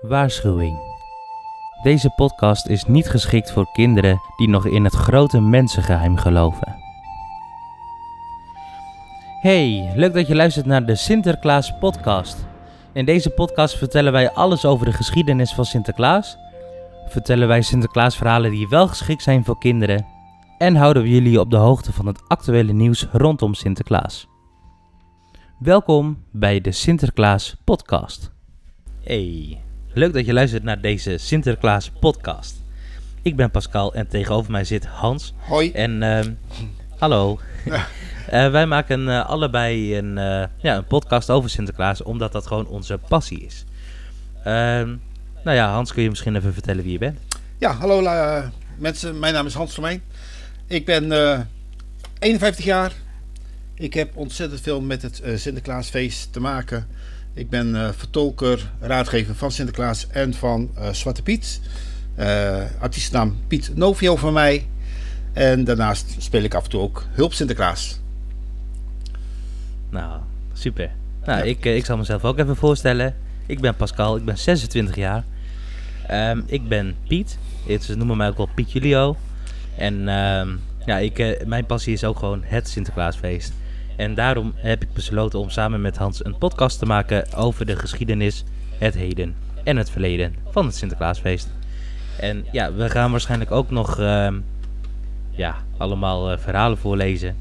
Waarschuwing. Deze podcast is niet geschikt voor kinderen die nog in het grote mensengeheim geloven. Hey, leuk dat je luistert naar de Sinterklaas podcast. In deze podcast vertellen wij alles over de geschiedenis van Sinterklaas. Vertellen wij Sinterklaas verhalen die wel geschikt zijn voor kinderen. En houden we jullie op de hoogte van het actuele nieuws rondom Sinterklaas. Welkom bij de Sinterklaas podcast. Hey, leuk dat je luistert naar deze Sinterklaas podcast. Ik ben Pascal en tegenover mij zit Hans. Hoi. En ehm, hallo. Eh, wij maken eh, allebei een, eh, ja, een podcast over Sinterklaas, omdat dat gewoon onze passie is. Ehm, nou ja, Hans, kun je misschien even vertellen wie je bent? Ja, hallo mensen. Mijn naam is Hans Vermeen. Ik ben eh, 51 jaar. Ik heb ontzettend veel met het Sinterklaasfeest te maken. Ik ben eh, vertolker, raadgever van Sinterklaas en van eh, Zwarte Piet. Artiestennaam Piet Novio van mij. En daarnaast speel ik af en toe ook Hulp Sinterklaas. Nou, super. Nou, Ja. ik, ik zal mezelf ook even voorstellen. Ik ben Pascal, ik ben 26 jaar. Ehm, ik ben Piet. Ze noemen mij ook wel Piet Julio. En ehm, ja, ik, mijn passie is ook gewoon het Sinterklaasfeest. En daarom heb ik besloten om samen met Hans een podcast te maken over de geschiedenis, het heden en het verleden van het Sinterklaasfeest. En ja, we gaan waarschijnlijk ook nog ehm, ja, allemaal eh, verhalen voorlezen.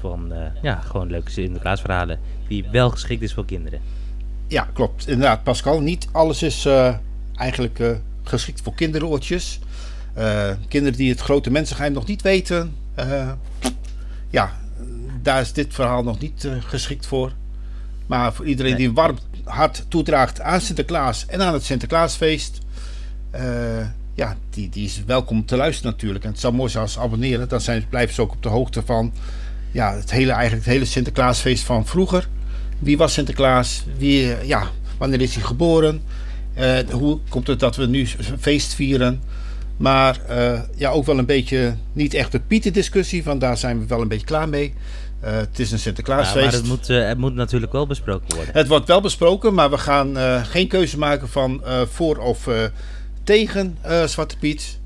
Van eh, ja, gewoon leuke Sinterklaasverhalen. Die wel geschikt is voor kinderen. Ja, klopt. Inderdaad, Pascal. Niet alles is eh, eigenlijk geschikt voor kinderoortjes. Kinderen die het grote mensengeheim nog niet weten. ja, daar is dit verhaal nog niet eh, geschikt voor. Maar voor iedereen Nee. die warm hart toedraagt aan Sinterklaas en aan het Sinterklaasfeest. eh, ja, die, die is welkom te luisteren natuurlijk. En het zou mooi zijn als ze abonneren. Dan zijn, blijven ze ook op de hoogte van ja, het hele, eigenlijk het hele Sinterklaasfeest van vroeger. Wie was Sinterklaas? Wie, eh, ja, wanneer is hij geboren? Hoe komt het dat we nu een feest vieren? Maar ja, ook wel een beetje, niet echt de Pieten-discussie, want daar zijn we wel een beetje klaar mee. Eh, het is een Ja, Sinterklaasfeest. maar het moet, eh, het moet natuurlijk wel besproken worden. Het wordt wel besproken, maar we gaan eh, geen keuze maken van voor of tegen Zwarte Piet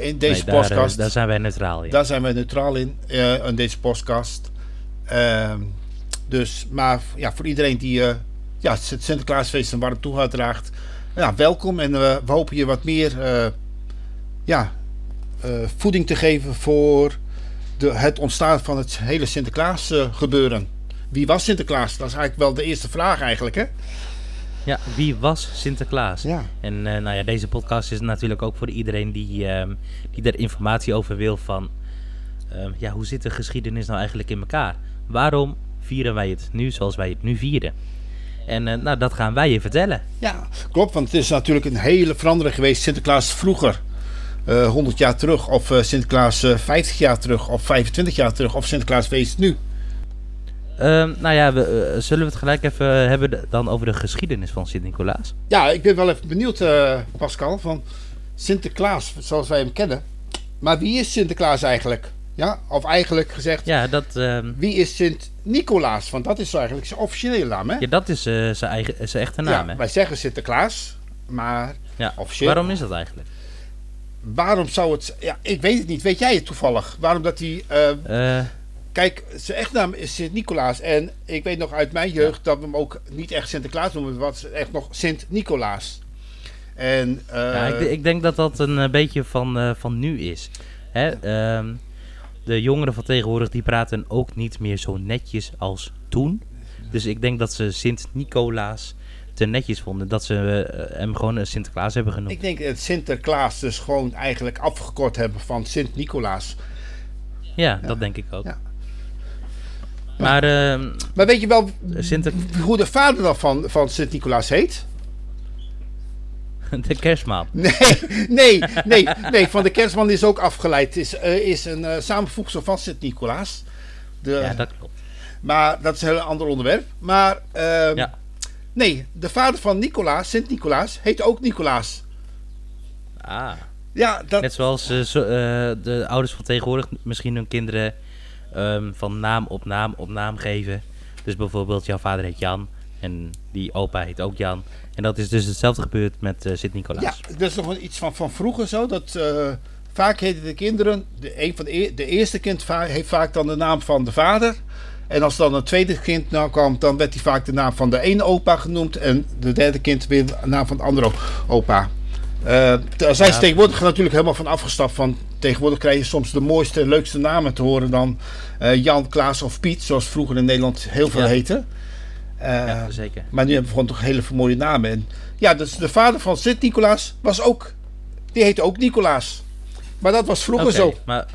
in deze Nee, daar, podcast. daar zijn wij neutraal in. Daar zijn we neutraal in, in deze podcast. Ehm, dus, maar ja, voor iedereen die ja, het Sinterklaasfeest een warm toehoud draagt, ja, welkom. En we hopen je wat meer ja, voeding te geven voor de, het ontstaan van het hele Sinterklaas eh, gebeuren. Wie was Sinterklaas? Dat is eigenlijk wel de eerste vraag eigenlijk, hè? Ja, wie was Sinterklaas? Ja. En eh, nou ja, deze podcast is natuurlijk ook voor iedereen die, ehm, die er informatie over wil van... ehm, ja, hoe zit de geschiedenis nou eigenlijk in elkaar? Waarom vieren wij het nu zoals wij het nu vieren? En eh, nou, dat gaan wij je vertellen. Ja, klopt, want het is natuurlijk een hele verandering geweest. Sinterklaas vroeger, 100 jaar terug, of eh, Sinterklaas eh, 50 jaar terug, of 25 jaar terug, of Sinterklaasfeest nu. Ehm, nou ja, we, eh, zullen we het gelijk even hebben dan over de geschiedenis van Sint-Nicolaas? Ja, ik ben wel even benieuwd, eh, Pascal, van Sinterklaas, zoals wij hem kennen. Maar wie is Sinterklaas eigenlijk? Ja, of eigenlijk gezegd, Ja, dat, ehm, wie is Sint-Nicolaas? Want dat is eigenlijk zijn officiële naam, hè? ja, dat is eh, zijn, eigen, eh, zijn echte naam, Ja, hè? wij zeggen Sinterklaas, maar Ja. officieel. Waarom is dat eigenlijk? Waarom zou het... Ja, ik weet het niet. Weet jij het toevallig? Waarom dat hij... eh, Eh, Kijk, zijn echtnaam is Sint-Nicolaas. En ik weet nog uit mijn jeugd dat we hem ook niet echt Sinterklaas noemen. maar het was echt nog Sint-Nicolaas. En, eh, ja, ik, ik denk dat dat een beetje van, van nu is. Hè? ehm, de jongeren van tegenwoordig die praten ook niet meer zo netjes als toen. Dus ik denk dat ze Sint-Nicolaas te netjes vonden. Dat ze eh, hem gewoon een Sinterklaas hebben genoemd. ik denk dat Sinterklaas dus gewoon eigenlijk afgekort hebben van Sint-Nicolaas. ja, dat denk ik ook. Ja. Maar ehm, Maar weet je wel Sinter hoe de vader dan van, van Sint-Nicolaas heet? de kerstmaan. Nee, nee, nee, nee. Van de kerstman is ook afgeleid. Is, eh, is een eh, samenvoegsel van Sint-Nicolaas. De- Ja, dat klopt. Maar dat is een heel ander onderwerp. Maar ehm, Ja. Nee, de vader van Nicolaas, Sint-Nicolaas, heet ook Nicolaas. Ah. Ja, dat, Net zoals eh, zo- eh, de ouders van tegenwoordig misschien hun kinderen ehm, van naam op naam op naam geven. Dus bijvoorbeeld jouw vader heet Jan, En die opa heet ook Jan. En dat is dus hetzelfde gebeurd met uh, Sint-Nicolaas. Ja, dat is nog iets van, van vroeger zo. Dat vaak heten de kinderen, de, een van de, de eerste kind heeft vaak dan de naam van de vader. En als dan een tweede kind nou kwam, dan werd hij vaak de naam van de ene opa genoemd. En de derde kind weer de naam van de andere opa. Uh, daar zijn ze tegenwoordig natuurlijk helemaal van afgestapt. Van, tegenwoordig krijg je soms de mooiste en leukste namen te horen dan uh, Jan, Klaas of Piet. Zoals vroeger in Nederland heel veel ja. heette. Uh, ja, zeker. Maar nu hebben we gewoon toch hele mooie namen. En ja, dus de vader van Sint-Nicolaas was ook... Die heette ook Nicolaas. Maar dat was vroeger okay, zo. Maar,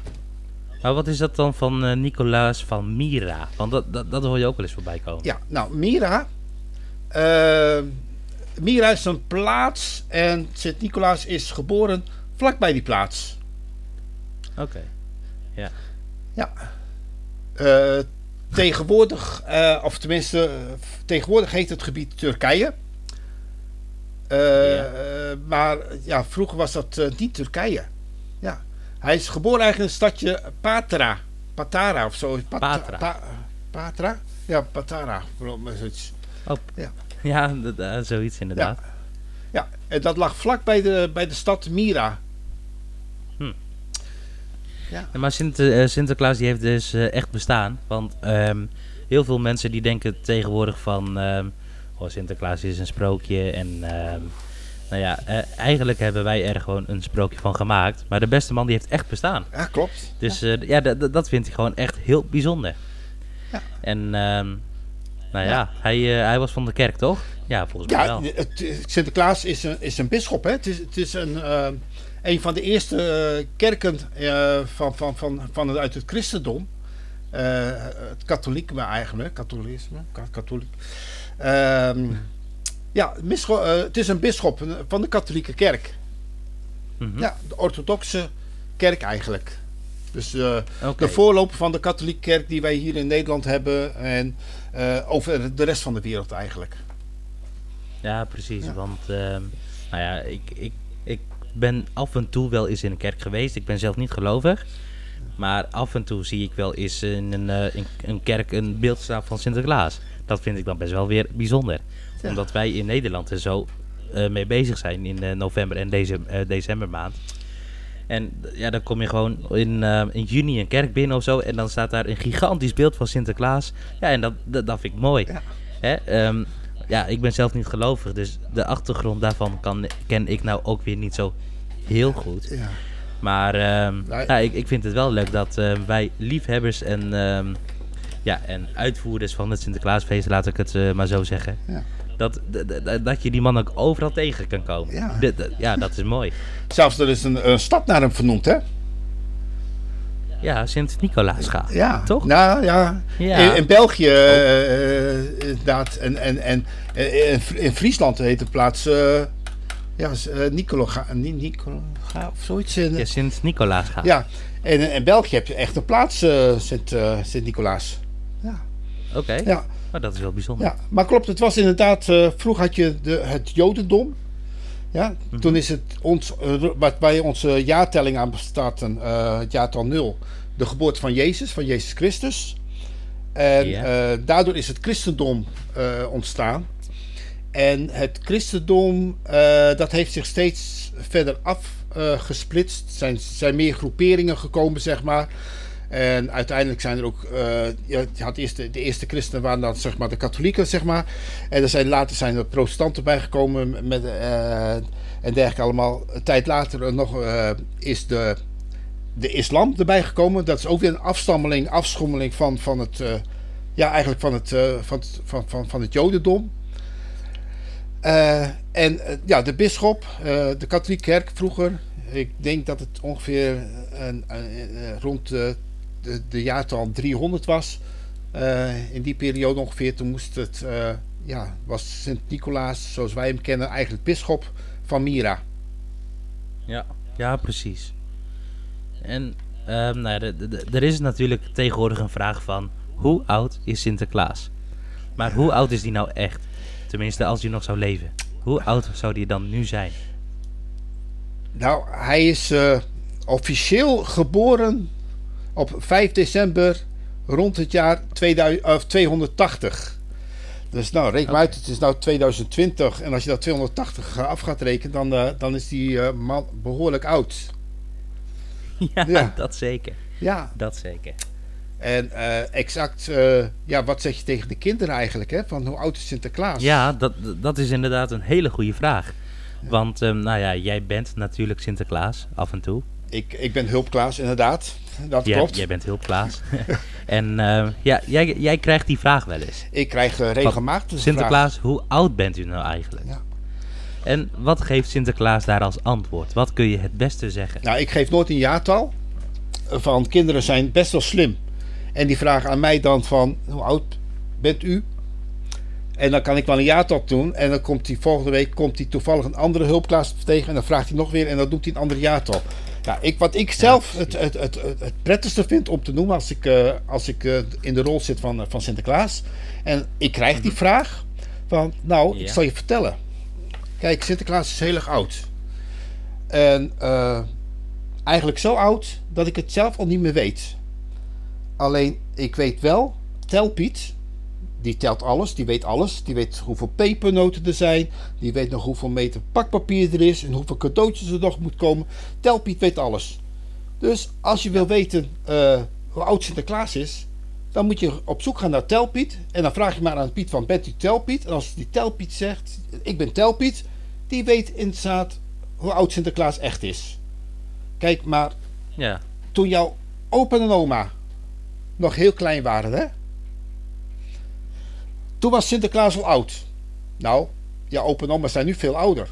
maar wat is dat dan van uh, Nicolaas van Mira? Want dat, dat, dat hoor je ook wel eens voorbij komen. Ja, nou, Mira... Uh, Mira is een plaats en Sint-Nicolaas is geboren vlakbij die plaats. Oké, okay. ja. Ja. Uh, tegenwoordig, of tenminste, tegenwoordig heet het gebied Turkije. Ja. Maar ja, vroeger was dat niet Turkije. Hij is geboren eigenlijk in het stadje Patra. Patara of zo. Pat Patra. Pa Patra? Ja, Patara. Zoiets. Oh, ja. Ja, uh, zoiets inderdaad. Ja. ja, en dat lag vlak bij de, bij de stad Mira. Hm. Ja. maar Sint, uh, Sinterklaas die heeft dus uh, echt bestaan. Want um, heel veel mensen die denken tegenwoordig van... Um, oh, Sinterklaas is een sprookje en... Um, nou ja, eigenlijk hebben wij er gewoon een sprookje van gemaakt. Maar de beste man die heeft echt bestaan. Ja, klopt. Dus ja, ja dat vind ik gewoon echt heel bijzonder. Ja. En... Nou ja, ja. Hij, uh, hij was van de kerk, toch? Ja, volgens mij wel. Het, Sinterklaas is een, is een bisschop, hè? Het is, het is een, een van de eerste uh, kerken van, van, van, van uit het christendom. het katholiek, maar eigenlijk, katholicisme, katholiek. Um, ja, het is een bisschop van de katholieke kerk. Mm -hmm. Ja, de orthodoxe kerk eigenlijk. Dus uh, okay. de voorloper van de katholieke kerk die wij hier in Nederland hebben. En uh, over de rest van de wereld eigenlijk. Ja, precies. Ja. Want uh, nou ja, ik, ik, ik ben af en toe wel eens in een kerk geweest. Ik ben zelf niet gelovig. Maar af en toe zie ik wel eens in een, in een kerk een beeld staan van Sinterklaas. Dat vind ik dan best wel weer bijzonder. Ja. Omdat wij in Nederland er zo mee bezig zijn in november en deze, decembermaand. En ja, dan kom je gewoon in, in juni een kerk binnen of zo. En dan staat daar een gigantisch beeld van Sinterklaas. Ja, en dat, dat, dat vind ik mooi. Ja. Hè? Um, ja, ik ben zelf niet gelovig. Dus de achtergrond daarvan kan, ken ik nou ook weer niet zo heel goed. Ja. Maar um, nee. ja, ik, ik vind het wel leuk dat uh, wij liefhebbers en, um, ja, en uitvoerders van het Sinterklaasfeest, laat ik het uh, maar zo zeggen. Ja. Dat, dat, dat je die man ook overal tegen kan komen. Ja, de, ja dat is mooi. Zelfs er is een, een stad naar hem vernoemd, hè? Ja, Sint-Nicolaas gaat. Ja, toch? Nou ja, ja. In, in, België uh, inderdaad. En, en, en in, in Friesland heet de plaats uh, ja, Nicologa of zoiets. Ja, Sint-Nicolaas gaat. Ja, en in België heb je echt een plaats uh, Sint-Nicolaas. Ja. Oké. Okay. Ja. Maar dat is wel bijzonder. Ja, maar klopt, het was inderdaad, uh, vroeger had je de, het Jodendom. Ja, mm -hmm. toen is het ons, uh, wat bij onze jaartelling aan bestaat, uh, het jaartal 0, de geboorte van Jezus, van Jezus Christus. En yeah. daardoor is het christendom ontstaan. En het christendom, dat heeft zich steeds verder afgesplitst. Er zijn, zijn meer groeperingen gekomen, zeg maar. En uiteindelijk zijn er ook, uh, je had eerst de, eerste christenen waren dan zeg maar de katholieken, zeg maar. En er zijn, later zijn er protestanten bijgekomen met, uh, en dergelijke allemaal. Een tijd later nog uh, is de, de islam erbij gekomen. Dat is ook weer een afstammeling, afschommeling van, van het, ja eigenlijk van het, van van, van, van het jodendom. en ja, de bisschop, de katholieke kerk vroeger, ik denk dat het ongeveer rond de, de jaartal 300 was. Uh, in die periode ongeveer, toen moest het, uh, ja, was Sint-Nicolaas, zoals wij hem kennen, eigenlijk bisschop van Mira. Ja, ja precies. En um, nou, er is natuurlijk tegenwoordig een vraag van, hoe oud is Sinterklaas? Maar hoe oud is die nou echt? Tenminste, als hij nog zou leven. Hoe oud zou die dan nu zijn? Nou, hij is uh, officieel geboren op 5 december rond het jaar 2000, of 280. Dus nou, reken maar uit, het is nou 2020 en als je dat 280 af gaat rekenen, dan, uh, dan is die uh, man behoorlijk oud. Ja, ja, dat zeker. Ja. Dat zeker. En uh, exact, ja, wat zeg je tegen de kinderen eigenlijk, hè? Van hoe oud is Sinterklaas? Ja, dat, dat is inderdaad een hele goede vraag. Want, um, nou ja, jij bent natuurlijk Sinterklaas af en toe. Ik, ik ben hulpklaas, inderdaad. Dat jij, klopt. Jij bent hulpklaas. en uh, ja, jij, jij krijgt die vraag wel eens. Ik krijg uh, regelmatig Sinterklaas, vraag. hoe oud bent u nou eigenlijk? Ja. En wat geeft Sinterklaas daar als antwoord? Wat kun je het beste zeggen? Nou, ik geef nooit een jaartal. Van kinderen zijn best wel slim. En die vragen aan mij dan van, hoe oud bent u? En dan kan ik wel een jaartal doen. En dan komt hij volgende week komt hij toevallig een andere hulpklaas tegen. En dan vraagt hij nog weer en dan doet hij een ander jaartal. Ja, ik, wat ik zelf ja, het, het, het, het, prettigste vind om te noemen als ik, uh, als ik uh, in de rol zit van, uh, van Sinterklaas. En ik krijg die vraag van, nou, ja. ik zal je vertellen. Kijk, Sinterklaas is heel erg oud. En eigenlijk zo oud dat ik het zelf al niet meer weet. Alleen, ik weet wel, Telpiet, die telt alles, die weet alles. Die weet hoeveel pepernoten er zijn. Die weet nog hoeveel meter pakpapier er is en hoeveel cadeautjes er nog moet komen. Telpiet weet alles. Dus als je wil weten uh, hoe oud Sinterklaas is, dan moet je op zoek gaan naar Telpiet. En dan vraag je maar aan Piet van, bent u Telpiet? En als die Telpiet zegt, ik ben Telpiet, die weet inderdaad hoe oud Sinterklaas echt is. Kijk, maar ja. toen jouw opa en oma nog heel klein waren, hè? Toen was Sinterklaas al oud. Nou, ja, opa en oma zijn nu veel ouder.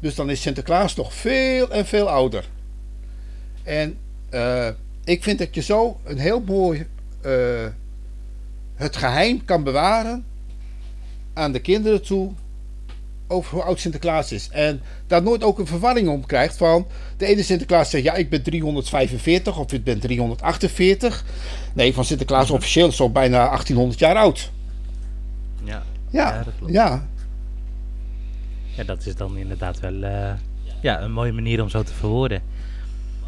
Dus dan is Sinterklaas nog veel en veel ouder. En uh, ik vind dat je zo een heel mooi uh, het geheim kan bewaren aan de kinderen toe over hoe oud Sinterklaas is. En daar nooit ook een verwarring om krijgt van de ene Sinterklaas zegt ja ik ben 345 of ik ben 348. Nee, van Sinterklaas officieel is al bijna 1800 jaar oud. Ja, ja, ja, dat klopt. Ja. ja, dat is dan inderdaad wel uh, ja, een mooie manier om zo te verwoorden.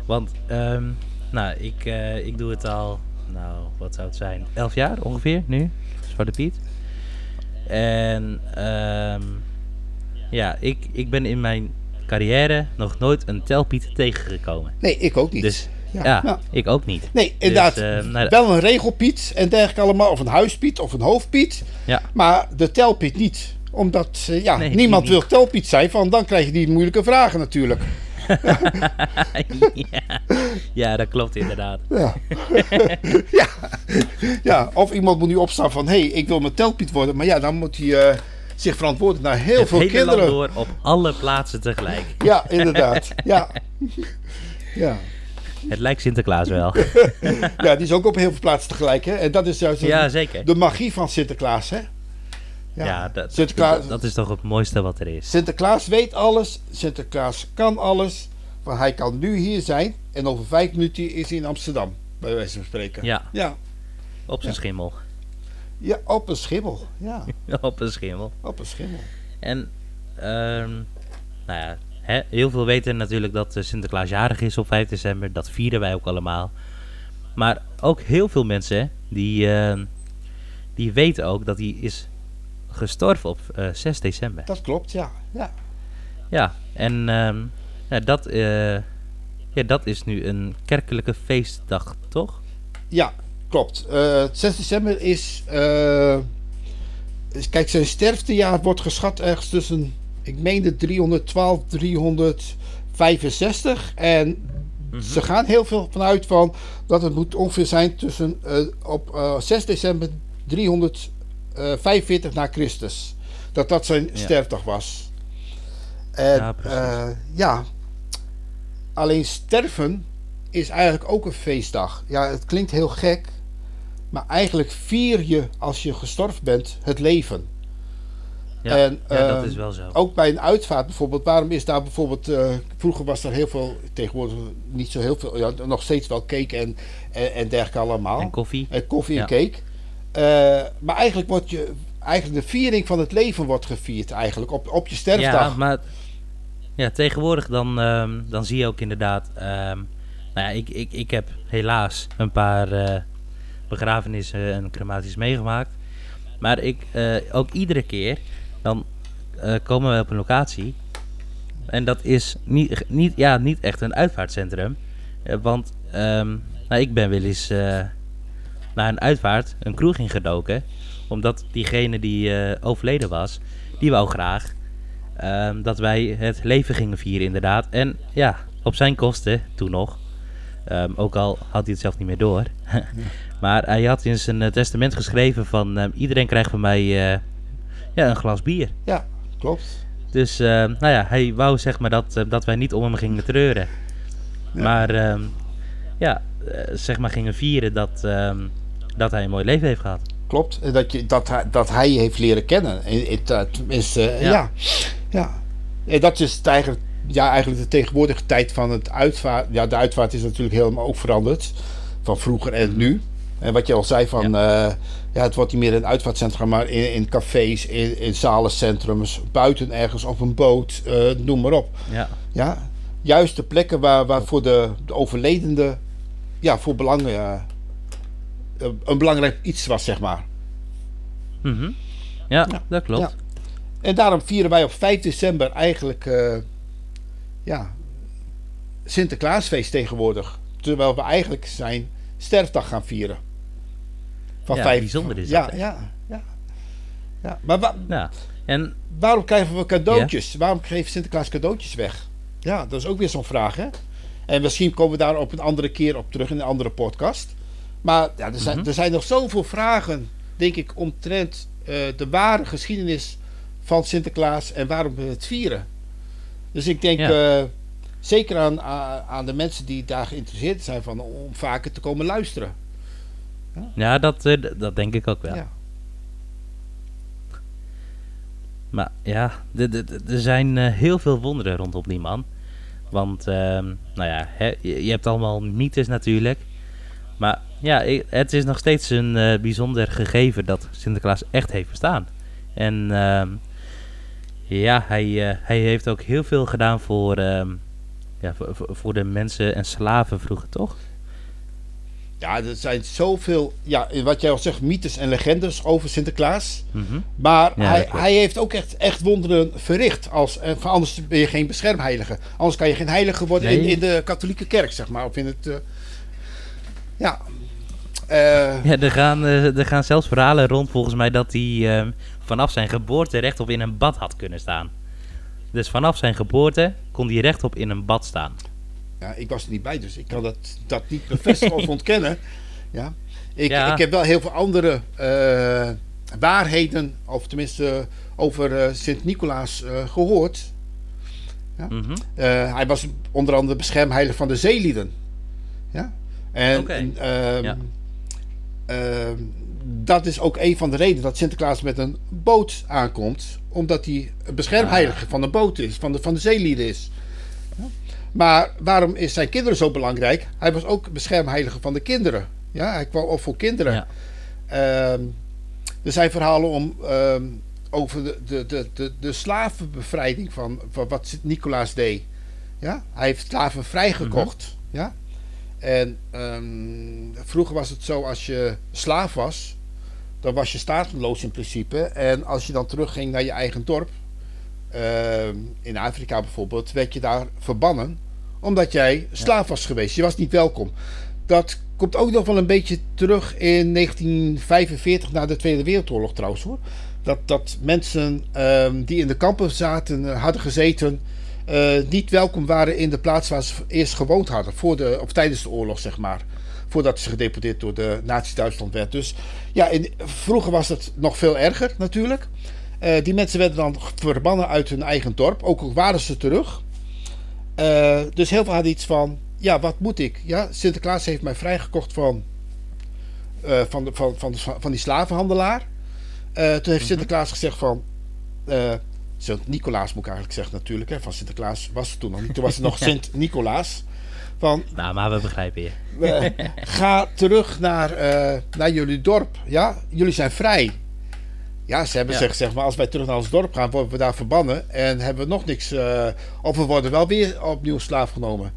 Want, um, nou, ik, uh, ik doe het al, nou, wat zou het zijn? Elf jaar ongeveer nu, Zwarte Piet. En, um, ja, ik, ik ben in mijn carrière nog nooit een telpiet tegengekomen. Nee, ik ook niet. Dus ja, ik ook niet. Nee, inderdaad. Dus, uh, nou, wel een regelpiet en dergelijke allemaal. Of een huispiet of een hoofdpiet. Ja. Maar de telpiet niet. Omdat uh, ja, nee, niemand wil telpiet zijn. Van, dan krijg je die moeilijke vragen natuurlijk. ja. ja, dat klopt inderdaad. Ja. ja. ja, of iemand moet nu opstaan van... hé, hey, ik wil mijn telpiet worden. Maar ja, dan moet hij... Uh, zich verantwoorden naar heel Het veel kinderen. Door op alle plaatsen tegelijk. Ja, inderdaad. ja. ja. Het lijkt Sinterklaas wel. ja, die is ook op heel veel plaatsen tegelijk. Hè? En dat is juist ja, zeker. de magie van Sinterklaas. Hè? Ja, ja dat, Sinterklaas, dat, dat, is toch het mooiste wat er is. Sinterklaas weet alles. Sinterklaas kan alles. Want hij kan nu hier zijn. En over vijf minuten is hij in Amsterdam. Bij wijze van spreken. Ja. ja. Op zijn Ja. schimmel. Ja, op een schimmel. Ja, op een schimmel. op een schimmel. En, ehm nou ja, hè, heel veel weten natuurlijk dat eh, Sinterklaas jarig is op 5 december. Dat vieren wij ook allemaal. Maar ook heel veel mensen die, ehm, die weten ook dat hij is gestorven op eh, 6 december. Dat klopt, ja. Ja, Ja, en ehm, ja, dat, eh, ja, dat is nu een kerkelijke feestdag, toch? ja klopt. Eh 6 december is, eh, is... Kijk, zijn sterftejaar wordt geschat ergens tussen... Ik meende 312, 365. En ze gaan heel veel vanuit van... Dat het moet ongeveer zijn tussen... eh, op eh, 6 december 345 na Christus. Dat dat zijn Ja. sterfdag was. En, Ja, precies. eh, ja. Alleen sterven is eigenlijk ook een feestdag. Ja, het klinkt heel gek. Maar eigenlijk vier je als je gestorven bent het leven. Ja, En, ja dat eh, is wel zo. Ook bij een uitvaart bijvoorbeeld. Waarom is daar bijvoorbeeld... eh, vroeger was er heel veel... Tegenwoordig niet zo heel veel... Ja, nog steeds wel cake en, en, en dergelijke allemaal. En koffie. En koffie en Ja. cake. Eh, maar eigenlijk wordt je... Eigenlijk de viering van het leven wordt gevierd eigenlijk. Op, op je Ja, sterfdag. maar ja, tegenwoordig dan, ehm, dan zie je ook inderdaad... ehm, nou ja, ik, ik, ik heb helaas een paar eh, begrafenissen en crematies meegemaakt. Maar ik, ook iedere keer, dan eh, komen we op een locatie. En dat is niet, niet, ja, niet echt een uitvaartcentrum. Eh, want ehm, nou, ik ben wel eens eh, naar een uitvaart, een kroeg ingedoken. Omdat diegene die overleden was, die wou graag ehm, dat wij het leven gingen vieren inderdaad. En ja, op zijn kosten, toen nog. Ehm, ook al had hij het zelf niet meer door. maar hij had in zijn testament geschreven van iedereen krijgt van mij ja, een glas bier. Ja, klopt. Dus eh, nou ja, hij wou zeg maar dat, eh, dat wij niet om hem gingen treuren. Ja. Maar ehm, ja, eh, zeg maar gingen vieren dat, ehm, dat hij een mooi leven heeft gehad. Klopt. En Dat, je, dat, hij, dat hij je heeft leren kennen. Eh, Ja. ja. ja. En dat is eigenlijk, ja, eigenlijk de tegenwoordige tijd van het uitvaart. Ja, de uitvaart is natuurlijk helemaal ook veranderd. Van vroeger en nu. En wat je al zei van, ja, ja het wordt niet meer een uitvaartcentrum, maar in, in cafés, in, in zalencentrums, buiten ergens op een boot, eh, noem maar op. Ja, Ja, juist de plekken waar, waar voor de, de overledende ja, voor belang, eh, een belangrijk iets was, zeg maar. Mhm. ja, Ja. dat klopt. Ja. En daarom vieren wij op 5 december eigenlijk eh, ja, Sinterklaasfeest tegenwoordig. Terwijl we eigenlijk zijn sterfdag gaan vieren. Van Ja, vijf- bijzonder is ja, dat? Ja, ja, ja. Maar wa- Ja. En waarom krijgen we cadeautjes? Waarom geeft Sinterklaas cadeautjes weg? Ja, dat is ook weer zo'n vraag, hè? En misschien komen we daar op een andere keer op terug in een andere podcast. Maar ja, er, zijn, Mhm. er zijn nog zoveel vragen, denk ik, omtrent eh, de ware geschiedenis van Sinterklaas en waarom we het vieren. Dus ik denk Ja. eh, zeker aan, aan aan de mensen die daar geïnteresseerd zijn van om vaker te komen luisteren. Ja, dat, eh, dat denk ik ook wel. Ja. Maar ja, er zijn eh, heel veel wonderen rondom die man. Want, ehm, nou ja, je, hebt allemaal mythes natuurlijk. Maar ja, het is nog steeds een eh, bijzonder gegeven dat Sinterklaas echt heeft bestaan. En ehm, ja, hij, hij heeft ook heel veel gedaan voor, ehm, ja, voor- voor de mensen en slaven vroeger, toch? Ja, er zijn zoveel, ja, wat jij al zegt, mythes en legendes over Sinterklaas. Mhm. Maar Ja, hij, hij heeft ook echt, echt wonderen verricht. Als, anders ben je geen beschermheilige. Anders kan je geen heilige worden in, Nee. in de katholieke kerk, zeg maar. Of in het. eh, ja. Eh, Ja, er gaan, eh, er gaan zelfs verhalen rond volgens mij dat hij vanaf zijn geboorte rechtop in een bad had kunnen staan. Dus vanaf zijn geboorte kon hij rechtop in een bad staan. Ja, ik was er niet bij, dus ik kan dat, dat niet bevestigen of ontkennen. Ja. Ik, Ja. ik heb wel heel veel andere eh, waarheden, of tenminste over eh, Sint-Nicolaas eh, gehoord. Mhm. Eh, hij was onder andere beschermheilige van de zeelieden. Ja? En, ehm, Ja. ehm, dat is ook een van de redenen dat Sinterklaas met een boot aankomt. Omdat hij een beschermheilige van de boot is, van de, van de zeelieden is. Maar waarom is zijn kinderen zo belangrijk? Hij was ook beschermheilige van de kinderen. Ja, hij kwam op voor kinderen. Ja. Ehm, er zijn verhalen om, ehm, over de, de, de, de, de slavenbevrijding van, van wat Sint-Nicolaas deed. Ja? Hij heeft slaven vrijgekocht. Ja? En ehm, vroeger was het zo, als je slaaf was, dan was je stateloos in principe. En als je dan terugging naar je eigen dorp, ehm, in Afrika bijvoorbeeld, werd je daar verbannen. Omdat jij slaaf was geweest. Je was niet welkom. Dat komt ook nog wel een beetje terug in 1945, na de Tweede Wereldoorlog trouwens hoor. Dat, dat mensen ehm, die in de kampen zaten, eh, hadden gezeten, eh, niet welkom waren in de plaats waar ze eerst gewoond hadden. Voor de, of tijdens de oorlog, zeg maar. Voordat ze gedeporteerd door de Nazi-Duitsland werd. Dus ja, in, vroeger was het nog veel erger natuurlijk. Eh, die mensen werden dan verbannen uit hun eigen dorp. Ook al waren ze terug. Eh, dus heel veel hadden iets van: ja, wat moet ik? Ja, Sinterklaas heeft mij vrijgekocht van, eh, van, de, van, van, van die slavenhandelaar. Toen heeft Sinterklaas gezegd van. Sint-Nicolaas moet ik eigenlijk zeggen, natuurlijk. Hè, van Sinterklaas was het toen nog niet. Toen was het nog Sint-Nicolaas. Van Nou, maar we begrijpen je. ga terug naar, naar jullie dorp. Ja, jullie zijn vrij. Ja, ze hebben Ja. gezegd, zeg maar, als wij terug naar ons dorp gaan, worden we daar verbannen. En hebben we nog niks. eh, of we worden wel weer opnieuw slaaf genomen.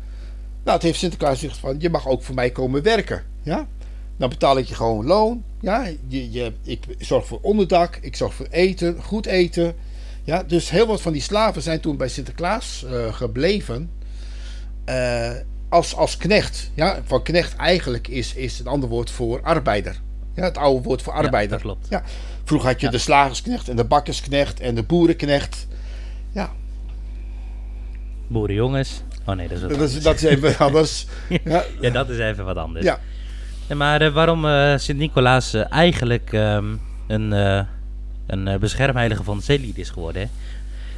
Nou, het heeft Sinterklaas gezegd van, je mag ook voor mij komen werken. Ja? Dan betaal ik je gewoon loon. Ja, je, je, ik zorg voor onderdak, ik zorg voor eten, goed eten. Ja, dus heel wat van die slaven zijn toen bij Sinterklaas uh, gebleven. Uh, als, als knecht. Ja, van knecht eigenlijk is, is een ander woord voor arbeider. Ja, het oude woord voor arbeider. Ja, dat klopt. Ja. Vroeger had je de slagersknecht en de bakkersknecht en de boerenknecht. Ja. Boerenjongens. Oh nee, dat is dat is, dat is even anders. ja. ja, dat is even wat anders. Ja. maar uh, waarom uh, Sint-Nicolaas uh, eigenlijk um, een, een beschermheilige van zeelied is geworden? Hè?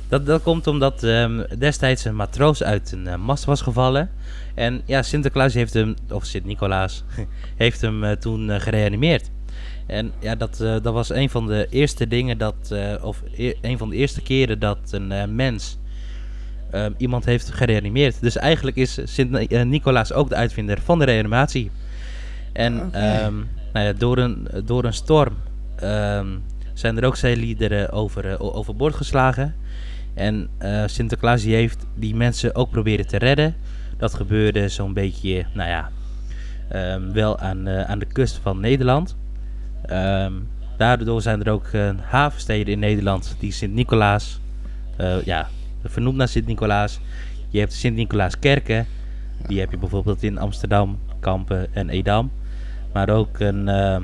Dat, dat komt omdat um, destijds een matroos uit een mast was gevallen. En ja, Sinterklaas heeft hem, of Sint-Nicolaas, heeft hem toen gereanimeerd. En ja, dat, dat was een van de eerste dingen dat, of e een van de eerste keren dat een mens iemand heeft gereanimeerd. Dus eigenlijk is Sint-Nicolaas ook de uitvinder van de reanimatie. En okay. um, nou ja, door, een, door een storm um, zijn er ook zeeliederen over, overboord geslagen. En Sinterklaas die heeft die mensen ook proberen te redden. Dat gebeurde zo'n beetje, nou ja, um, wel aan, aan de kust van Nederland. Um, daardoor zijn er ook uh, havensteden in Nederland die Sint-Nicolaas, uh, ja, vernoemd naar Sint-Nicolaas. Je hebt Sint-Nicolaaskerken, die heb je bijvoorbeeld in Amsterdam, Kampen en Edam. Maar ook een, uh,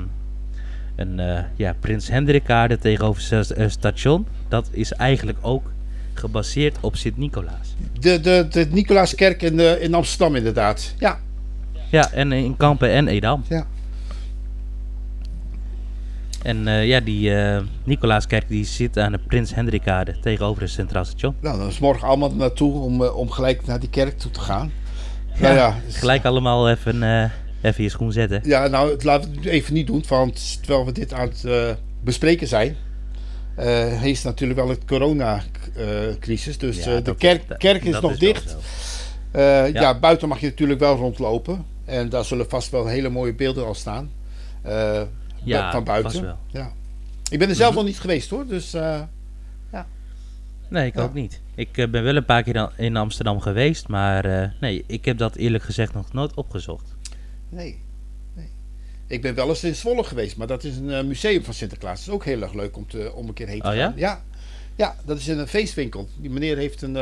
een uh, ja, Prins Hendrikaarde tegenover het station. Dat is eigenlijk ook gebaseerd op Sint-Nicolaas. De, de, de Nicolaaskerk in, in Amsterdam inderdaad, ja. Ja, en in Kampen en Edam. Ja. En uh, ja, die uh, Nicolaaskerk die zit aan de Prins Hendrikade tegenover het Centraal Station. Nou, dan is morgen allemaal naartoe om, uh, om gelijk naar die kerk toe te gaan. Ja, nou ja gelijk allemaal even, even je schoen zetten. Ja, nou, laten we het even niet doen, want terwijl we dit aan het bespreken zijn, is natuurlijk wel het coronacrisis. dus ja, de kerk, kerk is nog is dicht. Ja. ja. buiten mag je natuurlijk wel rondlopen. En daar zullen vast wel hele mooie beelden al staan ja, van buiten. Wel. Ja. Ik ben er zelf nog niet geweest hoor, dus ja. Nee, ik ook niet. Ik ben wel een paar keer in Amsterdam geweest, maar nee, ik heb dat eerlijk gezegd nog nooit opgezocht. Nee. Ik ben wel eens in Zwolle geweest, maar dat is een museum van Sinterklaas. Dat is ook heel erg leuk om, te, om een keer heen te oh, gaan. Ja? ja? Ja, dat is in een feestwinkel. Die meneer heeft een,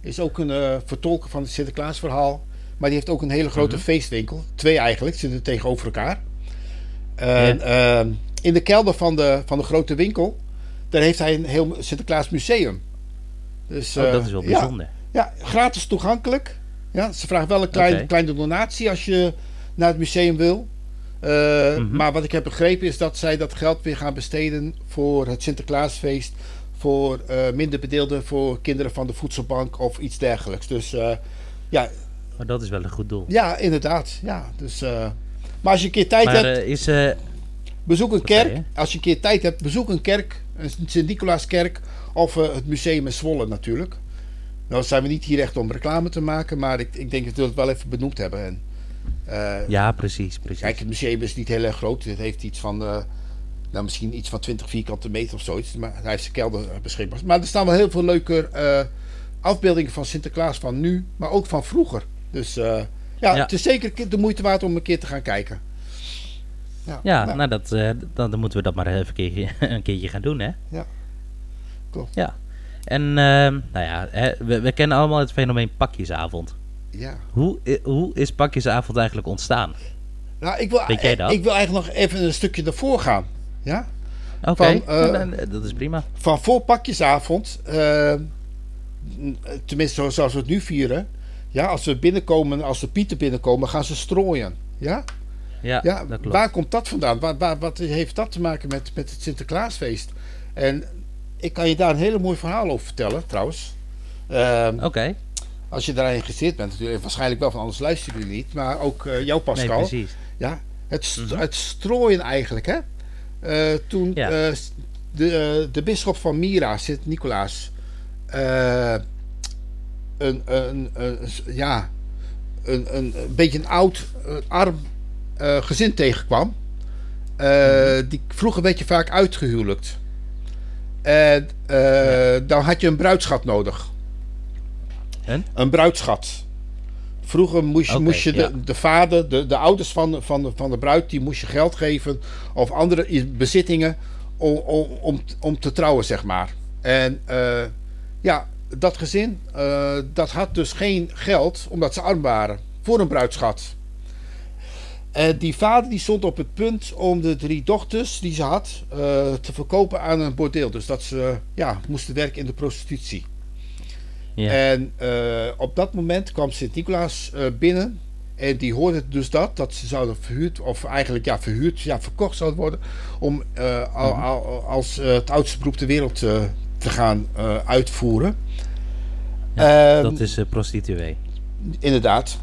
is ook een vertolker van het Sinterklaasverhaal. Maar die heeft ook een hele grote mm -hmm. feestwinkel. Twee eigenlijk, zitten tegenover elkaar. En, ja. uh, in de kelder van de, van de grote winkel, daar heeft hij een heel Sinterklaas museum. Dus, oh, dat is wel bijzonder. Ja, ja, gratis toegankelijk. Ja, ze vragen wel een klein, okay. kleine donatie als je naar het museum wil. Uh, mm -hmm. Maar wat ik heb begrepen is dat zij dat geld weer gaan besteden voor het Sinterklaasfeest. Voor uh, minder bedeelden, voor kinderen van de voedselbank of iets dergelijks. Dus uh, ja. Maar dat is wel een goed doel. Ja, inderdaad. Ja, dus maar als je een keer tijd maar, hebt. Uh, is, uh, bezoek een kerk. Als je een keer tijd hebt, bezoek een kerk. Een Sint-Nicolaaskerk. Of uh, het museum in Zwolle natuurlijk. Nou zijn we niet hier echt om reclame te maken. Maar ik, ik denk dat we het wel even benoemd hebben. En, ja, precies, precies. Kijk, het museum is niet heel erg groot. Het heeft iets van. nou, misschien iets van 20 vierkante meter of zoiets. Maar hij heeft zijn kelder beschikbaar. Maar er staan wel heel veel leuke afbeeldingen van Sinterklaas van nu. Maar ook van vroeger. Dus ja, ja, het is zeker de moeite waard om een keer te gaan kijken. Ja, ja nou, nou dat, dan, dan, moeten we dat maar even een keertje, een keertje gaan doen, hè? Ja, klopt. Ja. En uh, nou ja, hè, we, we, kennen allemaal het fenomeen pakjesavond. Ja. Hoe, hoe is pakjesavond eigenlijk ontstaan? Nou, ik wil, Weet jij dat? ik wil eigenlijk nog even een stukje ervoor gaan. Ja? Oké, okay. uh, dat is prima. Van voor pakjesavond, uh, tenminste zoals we het nu vieren, ja, als we binnenkomen, als de pieten binnenkomen, gaan ze strooien. Ja? Ja, ja dat klopt. Waar komt dat vandaan? Waar, waar, wat heeft dat te maken met, met het Sinterklaasfeest? En ik kan je daar een hele mooi verhaal over vertellen, trouwens. Um, Oké. Okay. Als je daarin geïnteresseerd bent, natuurlijk, waarschijnlijk wel, van anders luisteren jullie niet. Maar ook uh, jou, Pascal. Nee, precies. Ja, het, st mm -hmm. het strooien eigenlijk, hè. Uh, toen ja. uh, de, de bisschop van Mira, Sint-Nicolaas een, een, een, ja, een, een, een beetje een oud, een arm gezin tegenkwam. Uh, die vroeger werd je vaak uitgehuwelijkt. En ja. dan had je een bruidschat nodig. En? Een bruidschat. Vroeger moest, moest je de, ja. de vader, de, de ouders van de, van, van de bruid, die moest je geld geven of andere bezittingen om, om, om, om te trouwen, zeg maar. En eh, ja, dat gezin, eh, dat had dus geen geld omdat ze arm waren voor een bruidschat. En die vader die stond op het punt om de drie dochters die ze had eh, te verkopen aan een bordeel. Dus dat ze ja, moesten werken in de prostitutie. En eh, op dat moment kwam Sint-Nicolaas eh, binnen. En die hoorde dus dat, dat ze zouden verhuurd, of eigenlijk ja, verhuurd, ja, verkocht zouden worden. Om eh, al, al- als het oudste beroep ter wereld te gaan uitvoeren. Ehm, dat is prostituee. Inderdaad.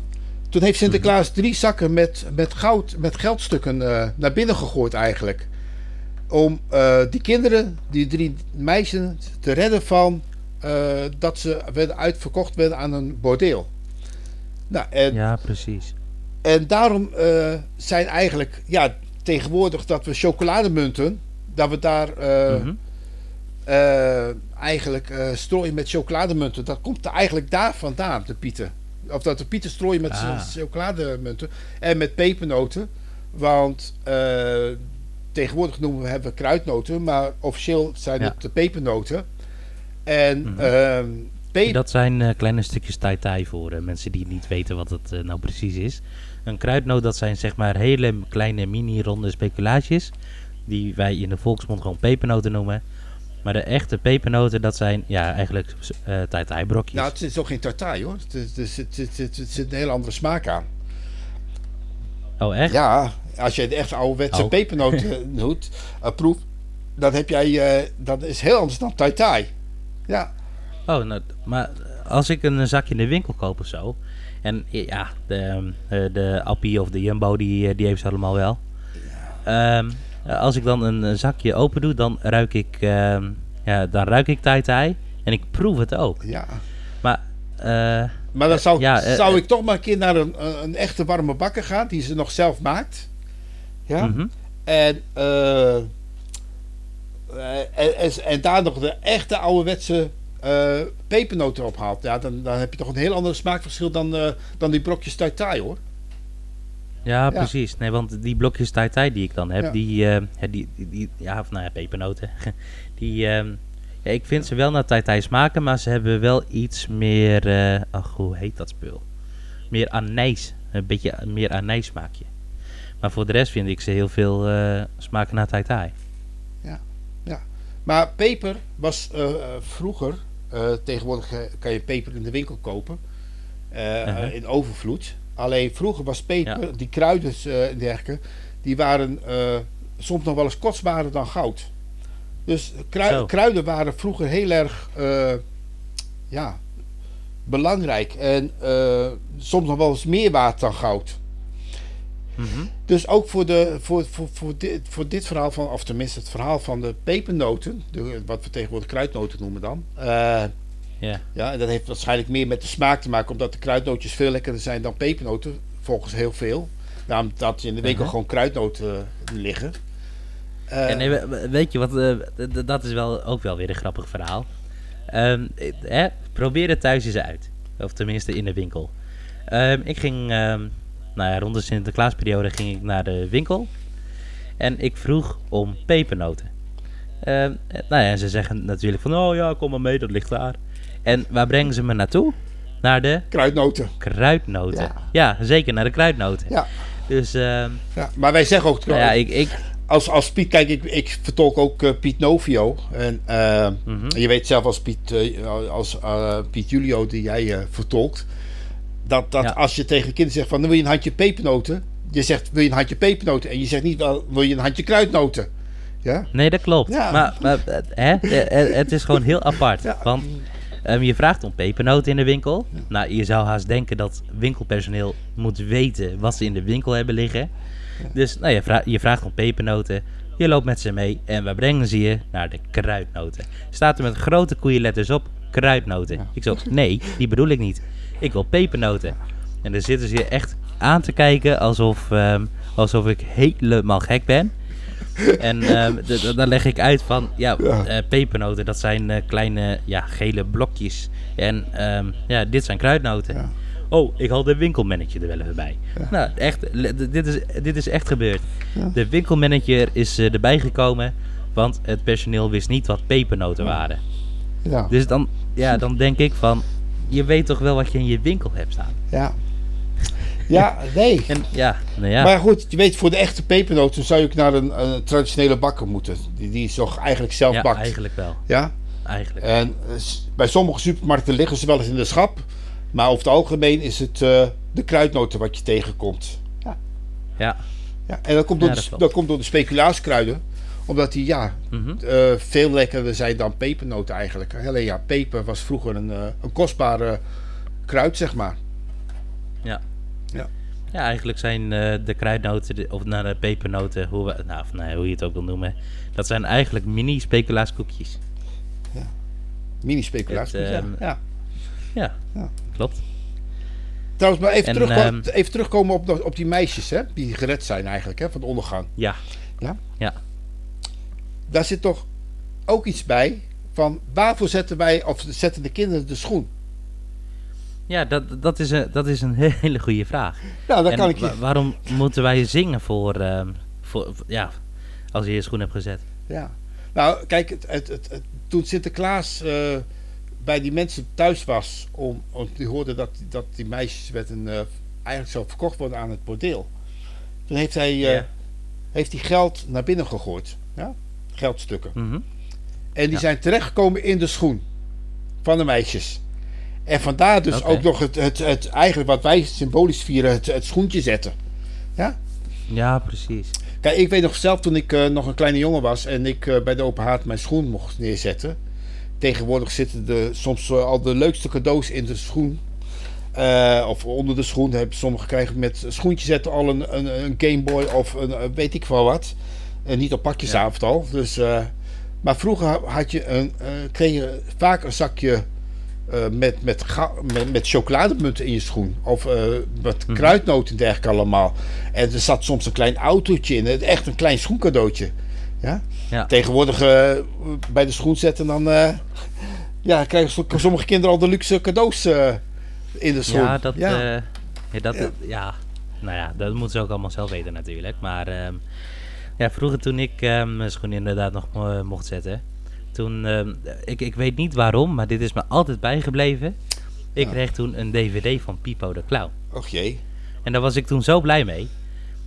Toen heeft Sinterklaas drie zakken met, met, goud, met geldstukken naar binnen gegooid eigenlijk. Om die kinderen, die drie meisjes, te redden van eh, dat ze werden uitverkocht werden aan een bordeel. Nou, en, Ja, precies. en daarom eh, zijn eigenlijk, ja, tegenwoordig dat we chocolademunten, dat we daar eh, Mhm. eigenlijk strooien met chocolademunten. Dat komt er eigenlijk daar vandaan, de pieten. Of dat de pieten strooien met Ah. cho- chocolademunten en met pepernoten. Want tegenwoordig noemen we, hebben we kruidnoten, maar officieel zijn Ja. het de pepernoten. En pe- Dat zijn eh, kleine stukjes tai-tai voor eh, mensen die niet weten wat het eh, nou precies is. Een kruidnoot, dat zijn zeg maar hele kleine mini-ronde speculaatjes. Die wij in de volksmond gewoon pepernoten noemen. Maar de echte pepernoten, dat zijn ja, eigenlijk eh tai-tai brokjes. nou, het is ook geen tartaar hoor. Het, is- het, zit- het, het een hele andere smaak aan. oh, echt? Ja, als je de echt ouderwetse Oh. pepernoten doet, eh, proeft, dan heb jij, eh, dat is heel anders dan tai tai. Ja, Oh, nou, maar als ik een zakje in de winkel koop of zo. En ja, de, ehm, eh, de Appie of de Jumbo, die, eh, die heeft ze allemaal wel. Ehm, eh, als ik dan een, een zakje open doe, dan ruik ik, ehm, ja, dan ruik ik tai tai. En ik proef het ook. ja. Maar, eh, Maar dan zou, Ja, eh, zou eh. ik toch maar een keer naar een, een, echte warme bakker gaan, die ze nog zelf maakt. Ja. mhm. En, eh, eh, en, en, en daar nog de echte ouderwetse eh pepernoten ophaalt. Ja, dan, dan heb je toch een heel ander smaakverschil dan, eh, dan die brokjes tai tai hoor. Ja, precies. Nee, want die blokjes tai tai die ik dan heb, Ja. die, eh, die, die, die- ja, of nou ja, pepernoten. die, ehm, ja, ik vind ze wel naar tai tai smaken, maar ze hebben wel iets meer, eh, ach, hoe heet dat spul? Meer anijs, een beetje meer anijs smaakje. Maar voor de rest vind ik ze heel veel eh, smaken naar tai tai. Maar peper was eh, eh, vroeger, eh, tegenwoordig kan je peper in de winkel kopen, Uh-huh. in overvloed. Alleen vroeger was peper, Ja. die kruiden en dergelijke, die waren soms nog wel eens kostbaarder dan goud. Dus krui- kruiden waren vroeger heel erg ja, belangrijk en soms nog wel eens meer waard dan goud. Mhm. Dus ook voor, de, voor, voor, voor, dit, voor dit verhaal van, of tenminste het verhaal van de pepernoten, de, wat we tegenwoordig kruidnoten noemen dan. eh, Ja, ja, en dat heeft waarschijnlijk meer met de smaak te maken, omdat de kruidnootjes veel lekkerder zijn dan pepernoten, volgens heel veel. Daarom dat in de winkel Mhm. gewoon kruidnoten liggen. Eh, En eh, we- we- weet je wat, dat is wel ook wel weer een grappig verhaal. Ehm, eh, probeer het thuis eens uit. Of tenminste in de winkel. Ehm, ik ging, ehm, nou ja, rond de Sinterklaasperiode ging ik naar de winkel. En ik vroeg om pepernoten. Ehm, eh, nou ja, en ze zeggen natuurlijk van, oh ja, kom maar mee, dat ligt daar. En waar brengen ze me naartoe? Naar de Kruidnoten. kruidnoten. Ja. Ja, zeker, naar de kruidnoten. Ja. Dus, ehm, Ja, maar wij zeggen ook, nou ja, ik... ik als, als Piet, kijk, ik, ik vertolk ook eh, Piet Novio. En eh, mhm. je weet zelf als Piet, eh, als, eh, Piet Julio, die jij vertolkt, dat, dat Ja. als je tegen kinderen zegt van, wil je een handje pepernoten? Je zegt, wil je een handje pepernoten? En je zegt niet, wel, wil je een handje kruidnoten? Ja? Nee, dat klopt. Ja. Maar, maar hè, eh, eh, het is gewoon heel apart. Ja. Want ehm, je vraagt om pepernoten in de winkel. Nou, je zou haast denken dat winkelpersoneel moet weten wat ze in de winkel hebben liggen. Dus nou, je, vra- je vraagt om pepernoten. Je loopt met ze mee en waar brengen ze je? Naar de kruidnoten. Staat er met grote koeienletters op, kruidnoten. Ik zo, nee, die bedoel ik niet. Ik wil pepernoten. En dan zitten ze je echt aan te kijken alsof, ehm, alsof ik helemaal gek ben. En ehm, dan leg ik uit van, ja, Ja. eh, pepernoten, dat zijn eh, kleine, ja, gele blokjes. En ehm, ja, dit zijn kruidnoten. Ja. Oh, ik haal de winkelmanager er wel even bij. Nou, echt, dit is, dit is echt gebeurd. De winkelmanager is eh, erbij gekomen, want het personeel wist niet wat pepernoten waren. Ja. Dus dan, ja, dan denk ik van, je weet toch wel wat je in je winkel hebt staan. Ja. Ja, nee. En ja, nou ja. Maar goed, je weet, voor de echte pepernoten zou je ook naar een, een traditionele bakker moeten. Die, die toch eigenlijk zelf ja, bakt. eigenlijk wel. Ja? Eigenlijk. En eh, bij sommige supermarkten liggen ze wel eens in de schap. Maar over het algemeen is het eh, de kruidnoten wat je tegenkomt. Ja. Ja. Ja, en dat komt door, Ja, de, dat komt door de speculaaskruiden. Omdat die ja, Mhm. eh, veel lekkerder zijn dan pepernoten eigenlijk. Alleen ja, peper was vroeger een, eh, een kostbare kruid, zeg maar. Ja. Ja. Ja, eigenlijk zijn eh, de kruidnoten, de- of nou, de pepernoten, hoe, we, nou, of, nee, hoe je het ook wil noemen, dat zijn eigenlijk mini speculaaskoekjes. Mini-speculatie. Het, ja. ehm, ja. Ja, Ja. klopt. Trouwens, maar even, En, terug, ehm, even terugkomen op, op die meisjes hè, die gered zijn eigenlijk hè, van de ondergang. Ja. Ja? Ja. Daar zit toch ook iets bij van waarvoor zetten wij, of zetten de kinderen de schoen? Ja, dat, dat, is een, dat is een hele goede vraag. Nou, en kan ik je. waarom moeten wij zingen voor, ehm, voor, ja, als je je schoen hebt gezet? Ja. Nou, kijk, het, het, het, toen Sinterklaas eh, bij die mensen thuis was, om, om die hoorde dat, dat die meisjes met een, eh, eigenlijk zo verkocht worden aan het bordeel. Toen heeft hij, eh, Ja. heeft hij geld naar binnen gegooid. Ja? Geldstukken. Mhm. En die Ja. zijn terechtgekomen in de schoen van de meisjes. En vandaar dus ook nog het, het, het, eigenlijk wat wij symbolisch vieren, het, het schoentje zetten. Ja? Ja, precies. Kijk, ik weet nog zelf toen ik eh, nog een kleine jongen was en ik eh, bij de open haard mijn schoen mocht neerzetten. Tegenwoordig zitten de, soms eh, al de leukste cadeaus in de schoen. Of onder de schoen. Hebben sommigen krijgen met schoentje zetten al een, een, een Gameboy of een, weet ik wel wat. En niet op pakjesavond al. Dus, eh, maar vroeger ha- had je een, eh, kreeg je vaak een zakje eh, met, met, met, met chocolademunten in je schoen. Of met Mhm. kruidnoten en dergelijke allemaal. En er zat soms een klein autootje in. Echt een klein schoencadeautje. Ja? Ja. Tegenwoordig bij de schoen zetten dan... ja, krijgen so- sommige kinderen al de luxe cadeaus in de schoen. Ja, dat, ja. ja. ja, dat, Ja. ja. nou ja, dat moeten ze ook allemaal zelf weten natuurlijk. Maar ehm, ja, vroeger toen ik ehm, mijn schoen inderdaad nog mo- mocht zetten, toen, ehm, ik, ik weet niet waarom, maar dit is me altijd bijgebleven. Ik Ja. kreeg toen een dvd van Pipo de Clown. Och jee. En daar was ik toen zo blij mee.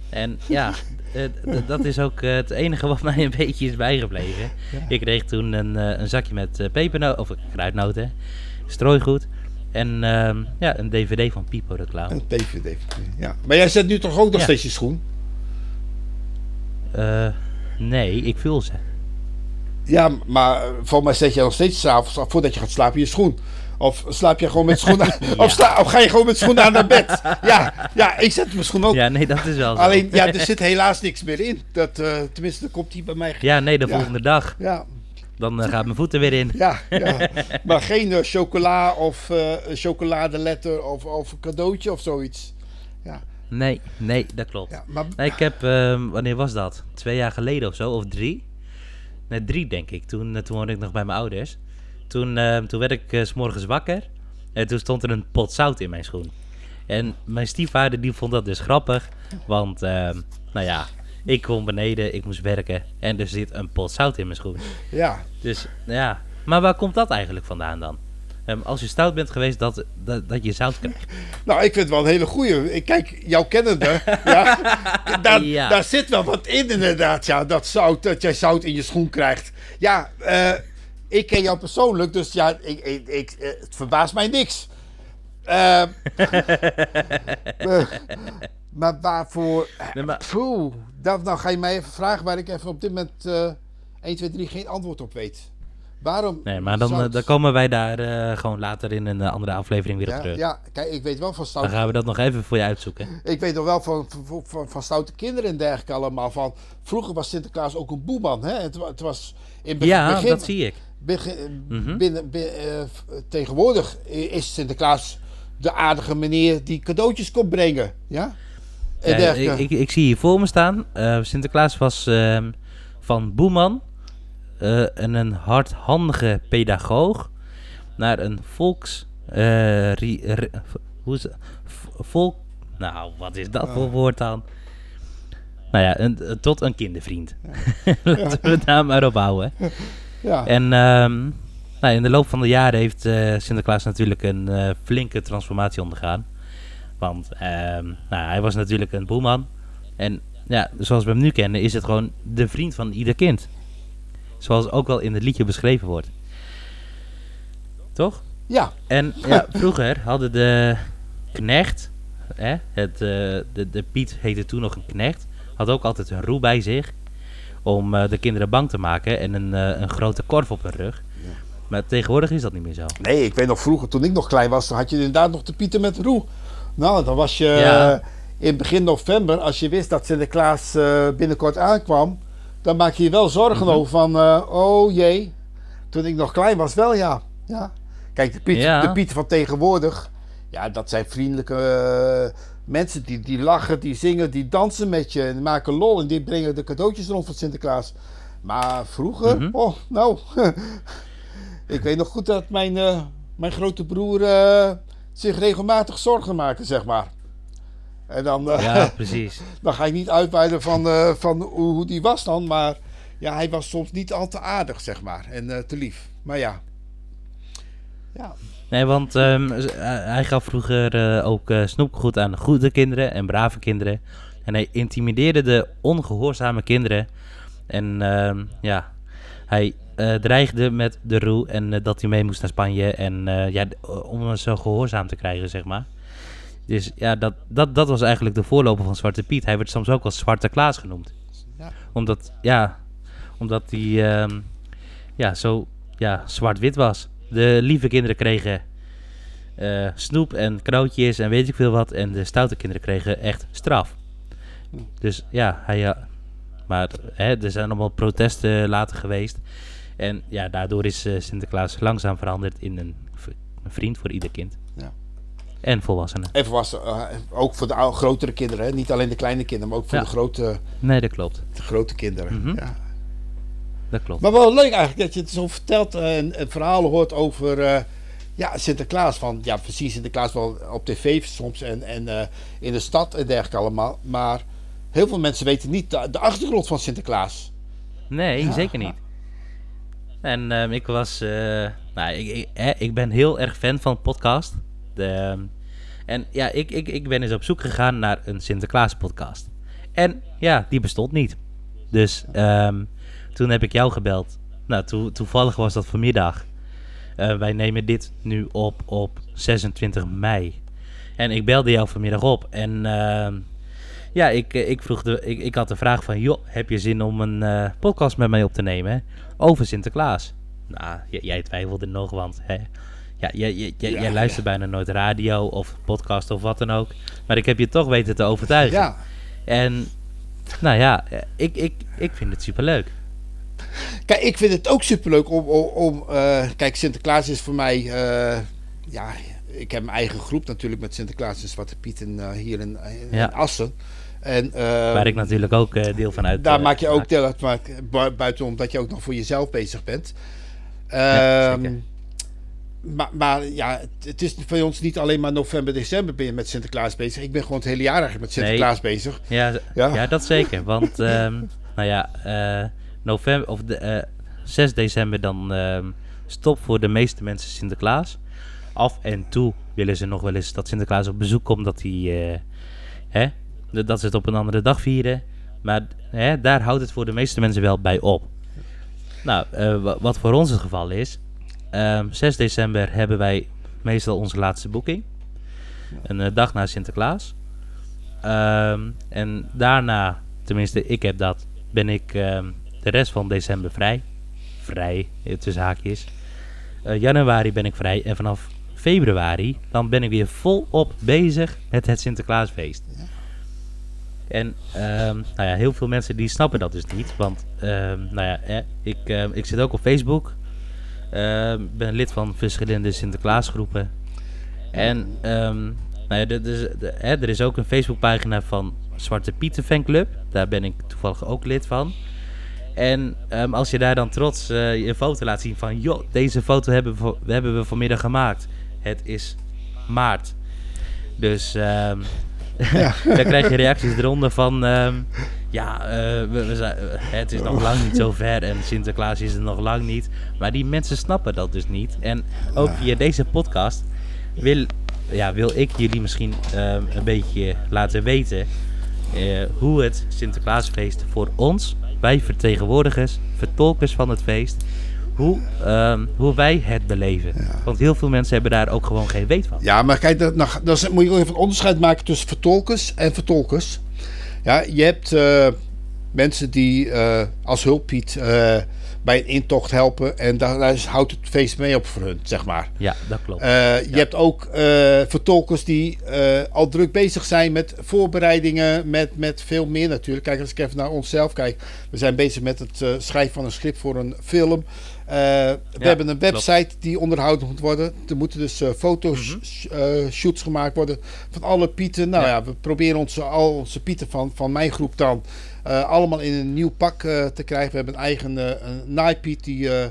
En ja, eh, dat is ook eh, het enige wat mij een beetje is bijgebleven. Ja. Ik kreeg toen een, eh, een zakje met eh pepernoten, of kruidnoten, strooigoed. En ja, een dvd van Pipo de Clown. Een DVD. Ja. Maar jij zet nu toch ook nog Ja. steeds je schoen? Eh, nee, ik vul ze. Ja, maar volgens mij zet je nog steeds s'avonds, voordat je gaat slapen, je schoen. Of slaap je gewoon met schoenen aan, of, sla- of ga je gewoon met schoenen aan naar bed? Ja, ja, ik zet mijn schoen ook. Ja, nee, dat is wel zo. Alleen, ja, er zit helaas niks meer in. Dat, eh, tenminste, dat komt die bij mij. Ja, nee, de Ja. volgende dag. Ja, Dan eh, gaat mijn voeten weer in. ja, ja. Maar geen chocola of chocoladeletter of, of een cadeautje of zoiets. Ja, Nee, nee, dat klopt. ja maar Nee, ik heb, ehm, wanneer was dat? Twee jaar geleden of zo, of drie? Nee, drie denk ik. Toen, eh, toen woonde ik nog bij mijn ouders. Toen, ehm, toen werd ik eh, s s'morgens wakker. En toen stond er een pot zout in mijn schoen. En mijn stiefvader die vond dat dus grappig. Want, ehm, nou ja, ik kom beneden, ik moest werken. En er zit een pot zout in mijn schoen. ja. Dus, ja. Maar waar komt dat eigenlijk vandaan dan? Ehm, als je stout bent geweest, dat, dat, dat je zout krijgt. Nou, ik vind het wel een hele goeie. Ik Kijk, jouw kennende, ja, daar, Ja. daar zit wel wat in inderdaad. Ja, dat, zout, dat jij zout in je schoen krijgt. Ja, eh, ik ken jou persoonlijk, dus ja, ik, ik, ik, eh, het verbaast mij niks. Eh, eh, maar waarvoor... Nee, maar- Poeh, dat, nou ga je mij even vragen waar ik even op dit moment eh 1, 2, 3 geen antwoord op weet. Waarom? Nee, maar dan, eh, dan komen wij daar eh, gewoon later in een eh, andere aflevering weer op terug. ja, kijk, ik weet wel van Dan stout gaan we dat nog even voor je uitzoeken. Ik weet nog wel van, van, van, van stoute kinderen en dergelijke allemaal. Van, vroeger was Sinterklaas ook een boeman. Hè? Het, het was in be- Ja, begin, dat zie ik. begin- Mhm. binnen, tegenwoordig is Sinterklaas de aardige meneer die cadeautjes komt brengen. Ja? En Ja, ik, ik, ik zie hier voor me staan. Sinterklaas was ehm, van boeman en een hardhandige pedagoog naar een volks... eh, ri- ri- hoe is het? Volk, nou, wat is dat voor woord dan? Nou ja, een, eh, tot een kindervriend. Laten we het daar maar op houden. Ja. En ehm, nou, in de loop van de jaren heeft eh, Sinterklaas natuurlijk een eh, flinke transformatie ondergaan. Want ehm, nou, hij was natuurlijk een boeman. En ja, zoals we hem nu kennen, is het gewoon de vriend van ieder kind. Zoals ook wel in het liedje beschreven wordt. Toch? ja. En ja, vroeger hadden de knecht, hè, het, eh, de, de Piet heette toen nog een knecht, had ook altijd een roe bij zich om eh, de kinderen bang te maken en een, eh, een grote korf op hun rug. Maar tegenwoordig is dat niet meer zo. Nee, ik weet nog vroeger, toen ik nog klein was, dan had je inderdaad nog de Pieter met roe. Nou, dan was je Ja. in begin november, als je wist dat Sinterklaas binnenkort aankwam, dan maak je je wel zorgen Mhm. over van, eh, oh jee. Toen ik nog klein was, wel ja. ja. Kijk, de Piet, Ja. de Piet van tegenwoordig, ja, dat zijn vriendelijke eh, mensen die, die lachen, die zingen, die dansen met je en maken lol en die brengen de cadeautjes rond van Sinterklaas. Maar vroeger, Mhm. oh, nou, ik weet nog goed dat mijn, eh, mijn grote broer zich regelmatig zorgen maakte, zeg maar. En dan, eh, Ja, precies. dan ga ik niet uitweiden van, eh, van hoe, hoe die was dan, maar ja, hij was soms niet al te aardig, zeg maar, en eh, te lief. Maar ja. Ja, Nee, want ehm, eh, hij gaf vroeger ook eh, snoepgoed aan goede kinderen en brave kinderen. En hij intimideerde de ongehoorzame kinderen. En ehm, ja, hij dreigde met de roe en dat hij mee moest naar Spanje. En ja, om ze gehoorzaam te krijgen, zeg maar. Dus ja, dat, dat, dat was eigenlijk de voorloper van Zwarte Piet. Hij werd soms ook wel Zwarte Klaas genoemd. Ja. Omdat, ja, omdat hij ehm, ja, zo ja, zwart-wit was. De lieve kinderen kregen eh, snoep en krootjes en weet ik veel wat. En de stoute kinderen kregen echt straf. Dus ja, hij, ja maar hè, er zijn allemaal protesten later geweest. En ja, daardoor is eh, Sinterklaas langzaam veranderd in een, een vriend voor ieder kind. En volwassenen. even was eh, ook voor de ou- grotere kinderen, hè? niet alleen de kleine kinderen, maar ook voor Ja. de grote, Nee, dat klopt. de grote kinderen. Mhm. ja. Dat klopt. Maar wel leuk eigenlijk dat je het zo vertelt en, en verhalen hoort over eh, ja, Sinterklaas. Van, ja, we zien Sinterklaas wel op tv soms en, en eh, in de stad en dergelijke allemaal. Maar heel veel mensen weten niet de, de achtergrond van Sinterklaas. Nee, Ja. zeker niet. En ehm, ik was... nou, ik, ik ben heel erg fan van podcast. Ehm, en ja, ik, ik, ik ben eens op zoek gegaan naar een Sinterklaas podcast. En ja, die bestond niet. Dus ehm, toen heb ik jou gebeld. Nou, toe- toevallig was dat vanmiddag. Eh, wij nemen dit nu op op 26 mei. En ik belde jou vanmiddag op. En ehm, ja, ik, eh, ik, vroeg de, ik, ik had de vraag van... joh, heb je zin om een eh, podcast met mij op te nemen over Sinterklaas? Nou, jij twijfelde nog, want... Hè, ja, jij, jij, jij, Ja, jij luistert bijna nooit radio of podcast of wat dan ook. Maar ik heb je toch weten te overtuigen. Ja, En nou ja, ik, ik, ik vind het superleuk. kijk, ik vind het ook superleuk om. om, om eh, kijk, Sinterklaas is voor mij. eh, ja, ik heb mijn eigen groep natuurlijk met Sinterklaas en Zwarte Piet en, eh, hier in, in Ja. Assen. En, Waar ik natuurlijk ook deel van uit. Daar maak je ook deel uit, maar bu- buiten omdat je ook nog voor jezelf bezig bent. Ja, Ehm. Maar, maar ja, het, is voor ons niet alleen maar november, december ben je met Sinterklaas bezig. Ik ben gewoon het hele jaar met Sinterklaas bezig. Ja, Ja. ja. dat zeker. Want, ehm, nou ja, eh, november, of de, eh, 6 december dan ehm stopt voor de meeste mensen Sinterklaas. Af en toe willen ze nog wel eens dat Sinterklaas op bezoek komt, dat, hij, eh, hè, dat- ze het op een andere dag vieren. Maar hè, daar houdt het voor de meeste mensen wel bij op. Nou, eh, wa- wat voor ons het geval is, ehm 6 december hebben wij meestal onze laatste boeking. Een eh, dag na Sinterklaas. Ehm, en daarna, tenminste ik heb dat, ben ik ehm, de rest van december vrij. Vrij, eh, tussen haakjes. Eh, januari ben ik vrij en vanaf februari dan ben ik weer volop bezig met het Sinterklaasfeest. En nou ja, heel veel mensen die snappen dat dus niet. Want nou ja, eh, ik, ik zit ook op Facebook. Ehm, ben lid van verschillende Sinterklaasgroepen. En ehm, nou ja, er, hè, is ook een Facebookpagina van Zwarte Pieten Fanclub. Daar ben ik toevallig ook lid van. En ehm, als je daar dan trots eh, je foto laat zien van... joh, deze foto hebben we, hebben we vanmiddag gemaakt. Het is maart. Dus ehm dan krijg je reacties eronder van... ja, eh, we, we zijn, eh, het is nog lang niet zo ver en Sinterklaas is er nog lang niet. Maar die mensen snappen dat dus niet. En ook via deze podcast wil, ja, wil ik jullie misschien ehm, een beetje laten weten... eh, hoe het Sinterklaasfeest voor ons, wij vertegenwoordigers, vertolkers van het feest... Hoe, ehm, hoe wij het beleven. Want heel veel mensen hebben daar ook gewoon geen weet van. Ja, maar kijk, dat, dan moet je ook even een onderscheid maken tussen vertolkers en vertolkers. Ja, je hebt eh, mensen die eh, als hulppiet eh, bij een intocht helpen en daar, daar houdt het feest mee op voor hun, zeg maar. Ja, dat klopt. Je hebt ook vertolkers die al druk bezig zijn met voorbereidingen, met, met veel meer natuurlijk. Kijk, als ik even naar onszelf kijk. We zijn bezig met het schrijven van een script voor een film. Eh, we hebben een website die onderhouden moet worden. Er moeten dus eh fotoshoots gemaakt worden van alle pieten. Nou Ja. ja, we proberen onze, al onze pieten van, van mijn groep dan eh, allemaal in een nieuw pak eh, te krijgen. We hebben een eigen eh, een naaipiet die, eh,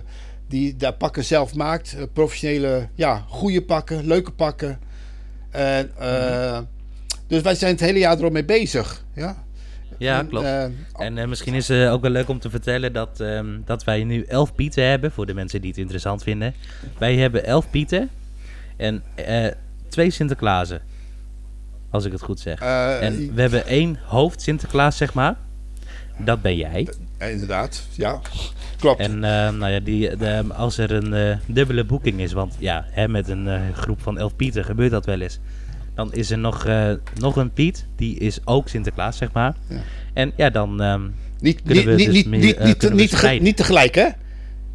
die daar pakken zelf maakt. Eh, professionele, ja, goede pakken, leuke pakken. En, eh, Dus wij zijn het hele jaar er al mee bezig. Ja, ja, En, klopt. eh, En eh, misschien is het ook wel leuk om te vertellen dat, ehm, dat wij nu elf pieten hebben, voor de mensen die het interessant vinden. Wij hebben elf pieten en eh, twee Sinterklaasen, als ik het goed zeg. eh, en we hebben één hoofd Sinterklaas, zeg maar. Dat ben jij. eh, inderdaad, ja. Klopt. En eh, nou ja, die, de, als er een eh, dubbele boeking is, want ja, hè, met een eh, groep van elf pieten gebeurt dat wel eens. Dan is er nog, eh, nog een piet, die is ook Sinterklaas, zeg maar. Ja. En ja, dan... ehm, Niet, Kunnen niet, we niet, dus niet, meer, niet, eh, niet, we niet, te- scheiden? niet tegelijk, hè?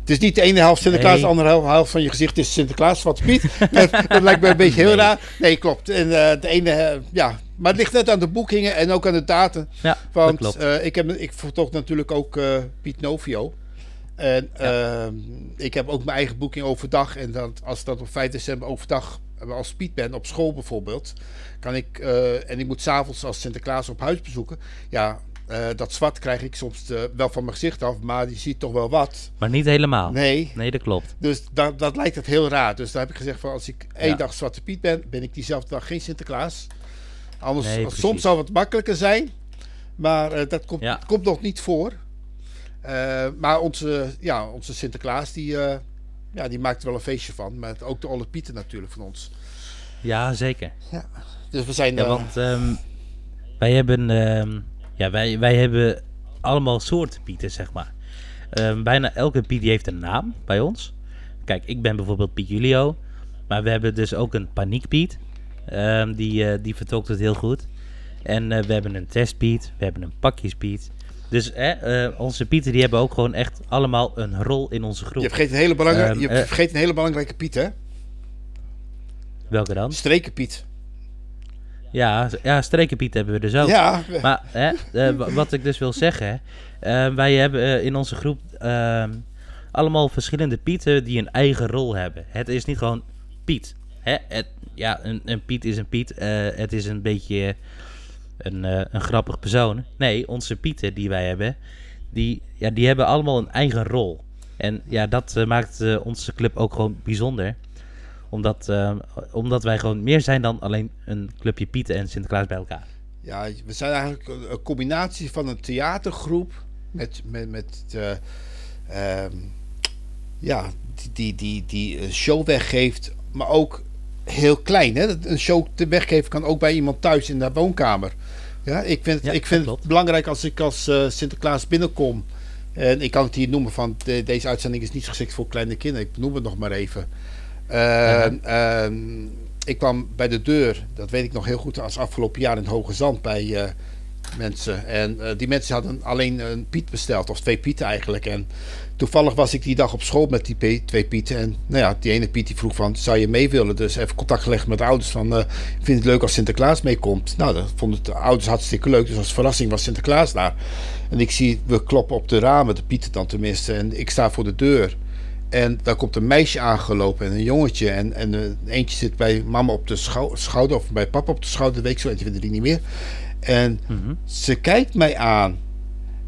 Het is niet de ene helft Sinterklaas, Nee. de andere hel- helft van je gezicht is Sinterklaas, Zwarte Piet. dat, dat lijkt me een beetje heel Nee. raar. Nee, klopt. En eh, de ene, ja. Maar het ligt net aan de boekingen en ook aan de datum. ja, dat Want klopt. ik, heb, ik vertolk natuurlijk ook Piet Novio. En ehm, ik heb ook mijn eigen boeking overdag. En dan, als dat op 5 december overdag als Piet ben, op school bijvoorbeeld, kan ik, eh, en ik moet s'avonds als Sinterklaas op huis bezoeken. Ja, eh, dat zwart krijg ik soms eh, wel van mijn gezicht af, maar die ziet toch wel wat. Maar niet helemaal. Nee, Nee, dat klopt. dus dat, dat lijkt het heel raar. Dus daar heb ik gezegd van als ik één Ja. dag Zwarte Piet ben, ben ik diezelfde dag geen Sinterklaas. Anders, Nee, soms zou het makkelijker zijn, maar eh, dat komt, Ja. komt nog niet voor. Eh, maar onze, ja, onze Sinterklaas, die, eh, ja, die maakt er wel een feestje van. Met ook de Olle Pieten natuurlijk van ons. Ja, zeker. Dus we zijn... Ja, eh, want ehm, wij hebben... ehm, ja, wij, wij hebben allemaal soorten pieten, zeg maar. Ehm, bijna elke piet die heeft een naam bij ons. Kijk, ik ben bijvoorbeeld Piet Julio. Maar we hebben dus ook een paniekpiet. Ehm, die, eh, die vertolkt het heel goed. En eh, we hebben een testpiet. We hebben een pakjespiet. Dus eh, eh, onze pieten die hebben ook gewoon echt allemaal een rol in onze groep. je vergeet een hele belangrijke, Ehm, je eh, vergeet een hele belangrijke Piet, hè? Welke dan? Strekenpiet. Ja, ja strekenpiet hebben we dus ook. Ja, Maar hè, eh, wa- wat ik dus wil zeggen, eh, wij hebben in onze groep ehm, allemaal verschillende Pieten die een eigen rol hebben. Het is niet gewoon Piet. Hè? Het, ja, een, een Piet is een Piet. het is een beetje een, eh, een grappig persoon. Nee, onze Pieten die wij hebben, die, ja, die hebben allemaal een eigen rol. En ja, dat eh, maakt eh, onze club ook gewoon bijzonder. Omdat, omdat wij gewoon meer zijn dan alleen een clubje Pieten en Sinterklaas bij elkaar. Ja, we zijn eigenlijk een combinatie van een theatergroep met, met, met eh, ehm, ja, die, die, die, die show weggeeft, maar ook heel klein. Hè? Een show te weggeven kan ook bij iemand thuis in de woonkamer. Ja, ik vind, Ja, ik vind het belangrijk als ik als eh, Sinterklaas binnenkom. En ik kan het hier noemen van de- deze uitzending is niet geschikt voor kleine kinderen. Ik noem het nog maar even. Ehm, ehm, ik kwam bij de deur, dat weet ik nog heel goed, als afgelopen jaar in het Hoge Zand bij eh, mensen. En eh, die mensen hadden alleen een Piet besteld, of twee Pieten eigenlijk. En toevallig was ik die dag op school met die twee Pieten. En nou ja, die ene Piet die vroeg van, zou je mee willen? Dus even contact gelegd met de ouders van, eh, ik vind het leuk als Sinterklaas meekomt. Nou, dat vonden de ouders hartstikke leuk. Dus als verrassing was Sinterklaas daar. En ik zie, we kloppen op de ramen, de Pieten dan tenminste. En ik sta voor de deur. En daar komt een meisje aangelopen en een jongetje. En, en eh, eentje zit bij mama op de schou- schouder, of bij papa op de schouder, weet ik zo, eentje vindt die niet meer. En Mhm. ze kijkt mij aan.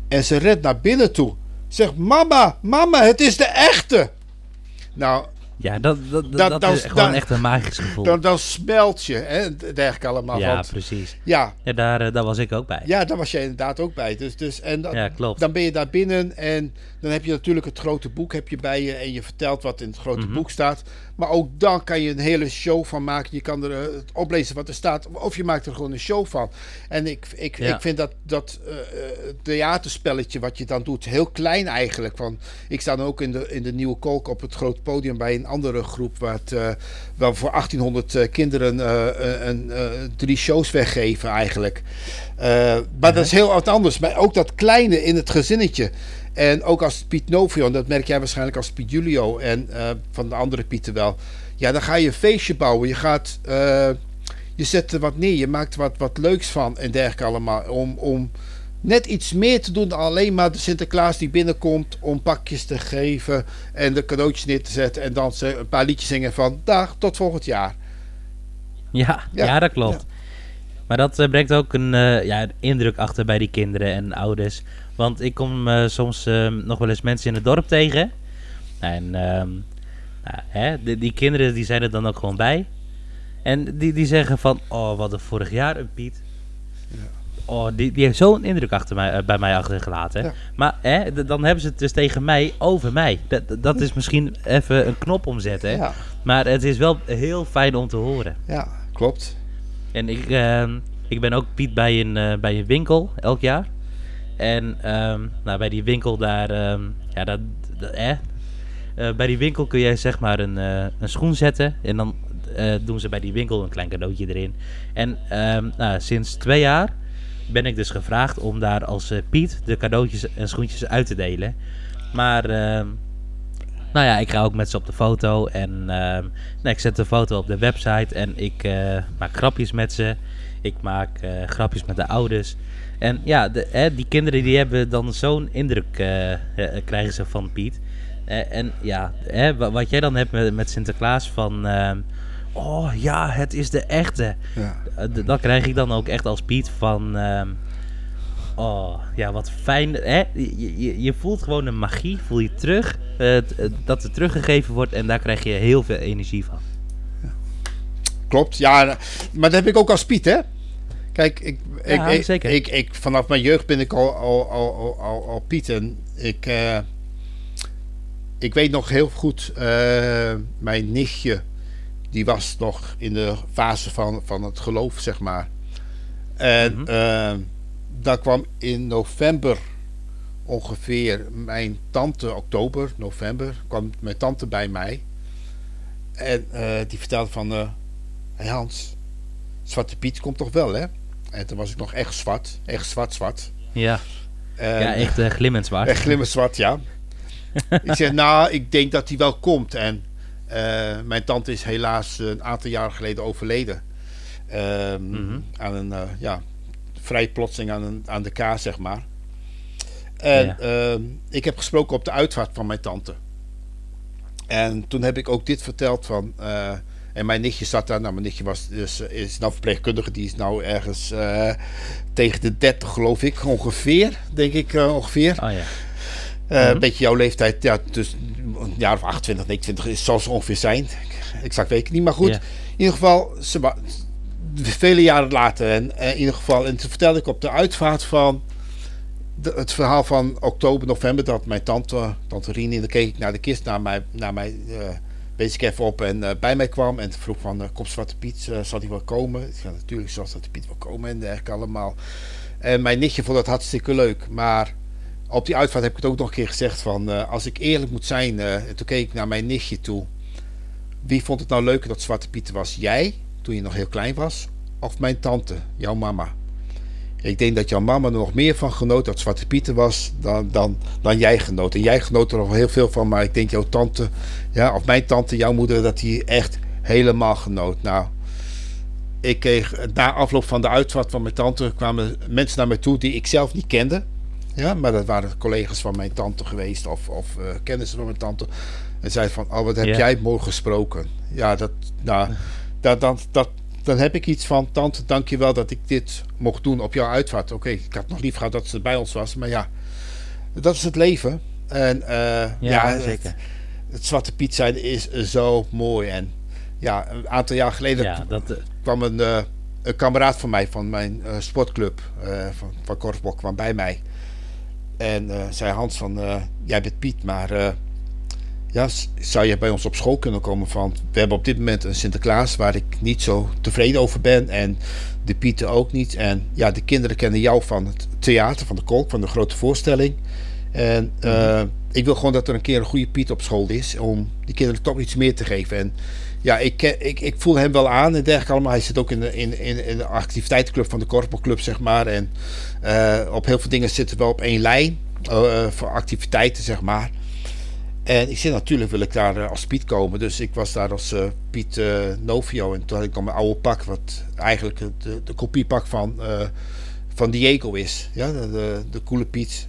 En ze rent naar binnen toe. Zegt, mama, mama, het is de echte. Nou, Ja, dat, dat, dat, dat is gewoon echt een magisch gevoel. Dan, dan smelt je, hè, dergelijke allemaal. Ja, want, precies. Ja, Ja, daar, eh, daar was ik ook bij. ja, daar was jij inderdaad ook bij. Dus, dus, en dan, Ja, klopt. dan ben je daar binnen en dan heb je natuurlijk het grote boek heb je bij je en je vertelt wat in het grote Mhm. boek staat. Maar ook dan kan je een hele show van maken. Je kan er het oplezen wat er staat. Of je maakt er gewoon een show van. En ik, ik, Ja. ik vind dat, dat eh, theaterspelletje wat je dan doet, heel klein eigenlijk. Van, ik sta dan ook in de, in de Nieuwe Kolk op het grote podium bij een andere groep. Waar, het, eh, waar we voor 1800 eh, kinderen eh, een, drie shows weggeven eigenlijk. Maar dat is heel wat anders. Maar ook dat kleine in het gezinnetje. En ook als Piet Novio, en dat merk jij waarschijnlijk als Piet Julio en van de andere Pieten wel. Ja, dan ga je een feestje bouwen. Je gaat, je zet er wat neer. Je maakt er wat, wat leuks van en dergelijke allemaal. Om, om net iets meer te doen dan alleen maar de Sinterklaas die binnenkomt om pakjes te geven en de cadeautjes neer te zetten. En dan ze een paar liedjes zingen van dag tot volgend jaar. Ja, Ja, ja, dat klopt. Maar dat eh, brengt ook een eh, ja, een indruk achter bij die kinderen en ouders. Want ik kom eh, soms eh, nog wel eens mensen in het dorp tegen. En ehm, nou, hè, die, die kinderen die zijn er dan ook gewoon bij. En die, die zeggen van, oh wat een vorig jaar een Piet. Oh, die, die heeft zo'n indruk achter mij, eh, bij mij achtergelaten. Ja. Maar hè, dan hebben ze het dus tegen mij over mij. Dat, dat- is misschien even een knop omzetten. hè. Ja, Maar het is wel heel fijn om te horen. ja klopt. En ik, ehm, ik ben ook Piet bij een, eh, bij een winkel elk jaar. En ehm, nou, bij die winkel daar, ehm, ja, dat, dat- eh, bij die winkel kun je zeg maar een, eh, een schoen zetten. En dan doen ze bij die winkel een klein cadeautje erin. En nou, sinds twee jaar ben ik dus gevraagd om daar als eh, Piet de cadeautjes en schoentjes uit te delen. Maar ehm, nou ja, ik ga ook met ze op de foto. En ehm, nou, ik zet de foto op de website. En ik eh, maak grapjes met ze. Ik maak eh, grapjes met de ouders. En ja, de, hè, die kinderen die hebben dan zo'n indruk krijgen ze van Piet. En ja, hè, wa- wat jij dan hebt met, met Sinterklaas van... oh ja, het is de echte. Ja. Eh, dat krijg ik dan ook echt als Piet van... ehm, oh, ja, wat fijn. Hè? Je, je, je voelt gewoon een magie, voel je terug. eh, het- het- dat er teruggegeven wordt en daar krijg je heel veel energie van. Klopt, ja, maar dat heb ik ook als Piet, hè? Kijk, ik, ik, Ja, ik, zeker. Ik, ik, vanaf mijn jeugd ben ik al, al, al, al, al, Piet. En ik, eh, ik weet nog heel goed, eh, mijn nichtje, die was nog in de fase van, van het geloof, zeg maar. En Mhm. eh, daar kwam in november ongeveer mijn tante, oktober, november, kwam mijn tante bij mij. En eh, die vertelde van, eh hey Hans, Zwarte Piet komt toch wel, hè? En toen was ik nog echt zwart, echt zwart, zwart. Ja, En, ja echt glimmend zwaar. Echt glimmend zwart, ja. ik zeg, nou, ik denk dat hij wel komt. En eh, mijn tante is helaas een aantal jaren geleden overleden. Ehm, Mhm. Aan een, eh, ja, vrij plotseling aan, een, aan de kaas, zeg maar. En Ja. ehm, ik heb gesproken op de uitvaart van mijn tante. En toen heb ik ook dit verteld van... eh, en mijn nichtje zat daar. Nou, mijn nichtje was, dus, is nou verpleegkundige. Die is nou ergens tegen de 30, geloof ik. Ongeveer, denk ik ongeveer. Oh ja. Eh, Mhm. Een beetje jouw leeftijd, ja, dus een jaar of 28, 29 is, zal ze ongeveer zijn. Exact weet ik niet, maar goed. In ieder geval, ze vele jaren later. En eh, in ieder geval, en toen vertelde ik op de uitvaart van de- het verhaal van oktober, november, dat mijn tante, tante Rien, dan keek ik naar de kist, naar mij, naar mij eh, wees ik even op en eh, bij mij kwam en vroeg van, eh komt Zwarte Piet, eh, zal hij wel komen? Ik zei, natuurlijk zal Zwarte Piet wel komen en dergelijke allemaal. En mijn nichtje vond dat hartstikke leuk, maar op die uitvaart heb ik het ook nog een keer gezegd van, eh, als ik eerlijk moet zijn, en toen keek ik naar mijn nichtje toe. Wie vond het nou leuker dat Zwarte Piet was? Jij, toen je nog heel klein was, of mijn tante, jouw mama? Ik denk dat jouw mama er nog meer van genoot dat Zwarte Pieter was dan, dan, dan jij genoot. En jij genoot er nog heel veel van, maar ik denk jouw tante, ja, of mijn tante, jouw moeder, dat die echt helemaal genoot. Nou, ik kreeg na afloop van de uitvaart van mijn tante kwamen mensen naar mij toe die ik zelf niet kende. Ja, maar dat waren collega's van mijn tante geweest of, of uh, kennissen van mijn tante. En zeiden van, oh wat heb jij mooi gesproken. Ja, dat, nou, dat, dat, dat, dan heb ik iets van, tante, dankjewel dat ik dit mocht doen op jouw uitvaart. Oké, ik had nog lief gehad dat ze bij ons was, maar ja, dat is het leven. En uh, ja, Ja, zeker. het Zwarte Piet zijn is zo mooi. En ja, een aantal jaar geleden Ja, dat, eh, kwam een, eh, een kameraad van mij van mijn eh, sportclub eh, van, van Korfbok kwam bij mij. En eh, zei Hans van, eh, jij bent Piet, maar eh, ja, zou je bij ons op school kunnen komen? Van, we hebben op dit moment een Sinterklaas waar ik niet zo tevreden over ben. En de Pieten ook niet. En ja, de kinderen kennen jou van het theater, van de kolk, van de grote voorstelling. En eh, ik wil gewoon dat er een keer een goede Piet op school is. Om die kinderen toch iets meer te geven. En ja, ik, ken- ik, ik voel hem wel aan en dergelijke allemaal. Hij zit ook in de, in, in, de activiteitenclub van de Korfbalclub, zeg maar. En eh, op heel veel dingen zitten we wel op één lijn. eh, voor activiteiten, zeg maar. En ik zei natuurlijk wil ik daar eh, als Piet komen. Dus ik was daar als eh, Piet eh, Novio. En toen had ik dan mijn oude pak, wat eigenlijk de, de kopiepak van, eh, van Diego is. Ja, de, de, de coole Piet.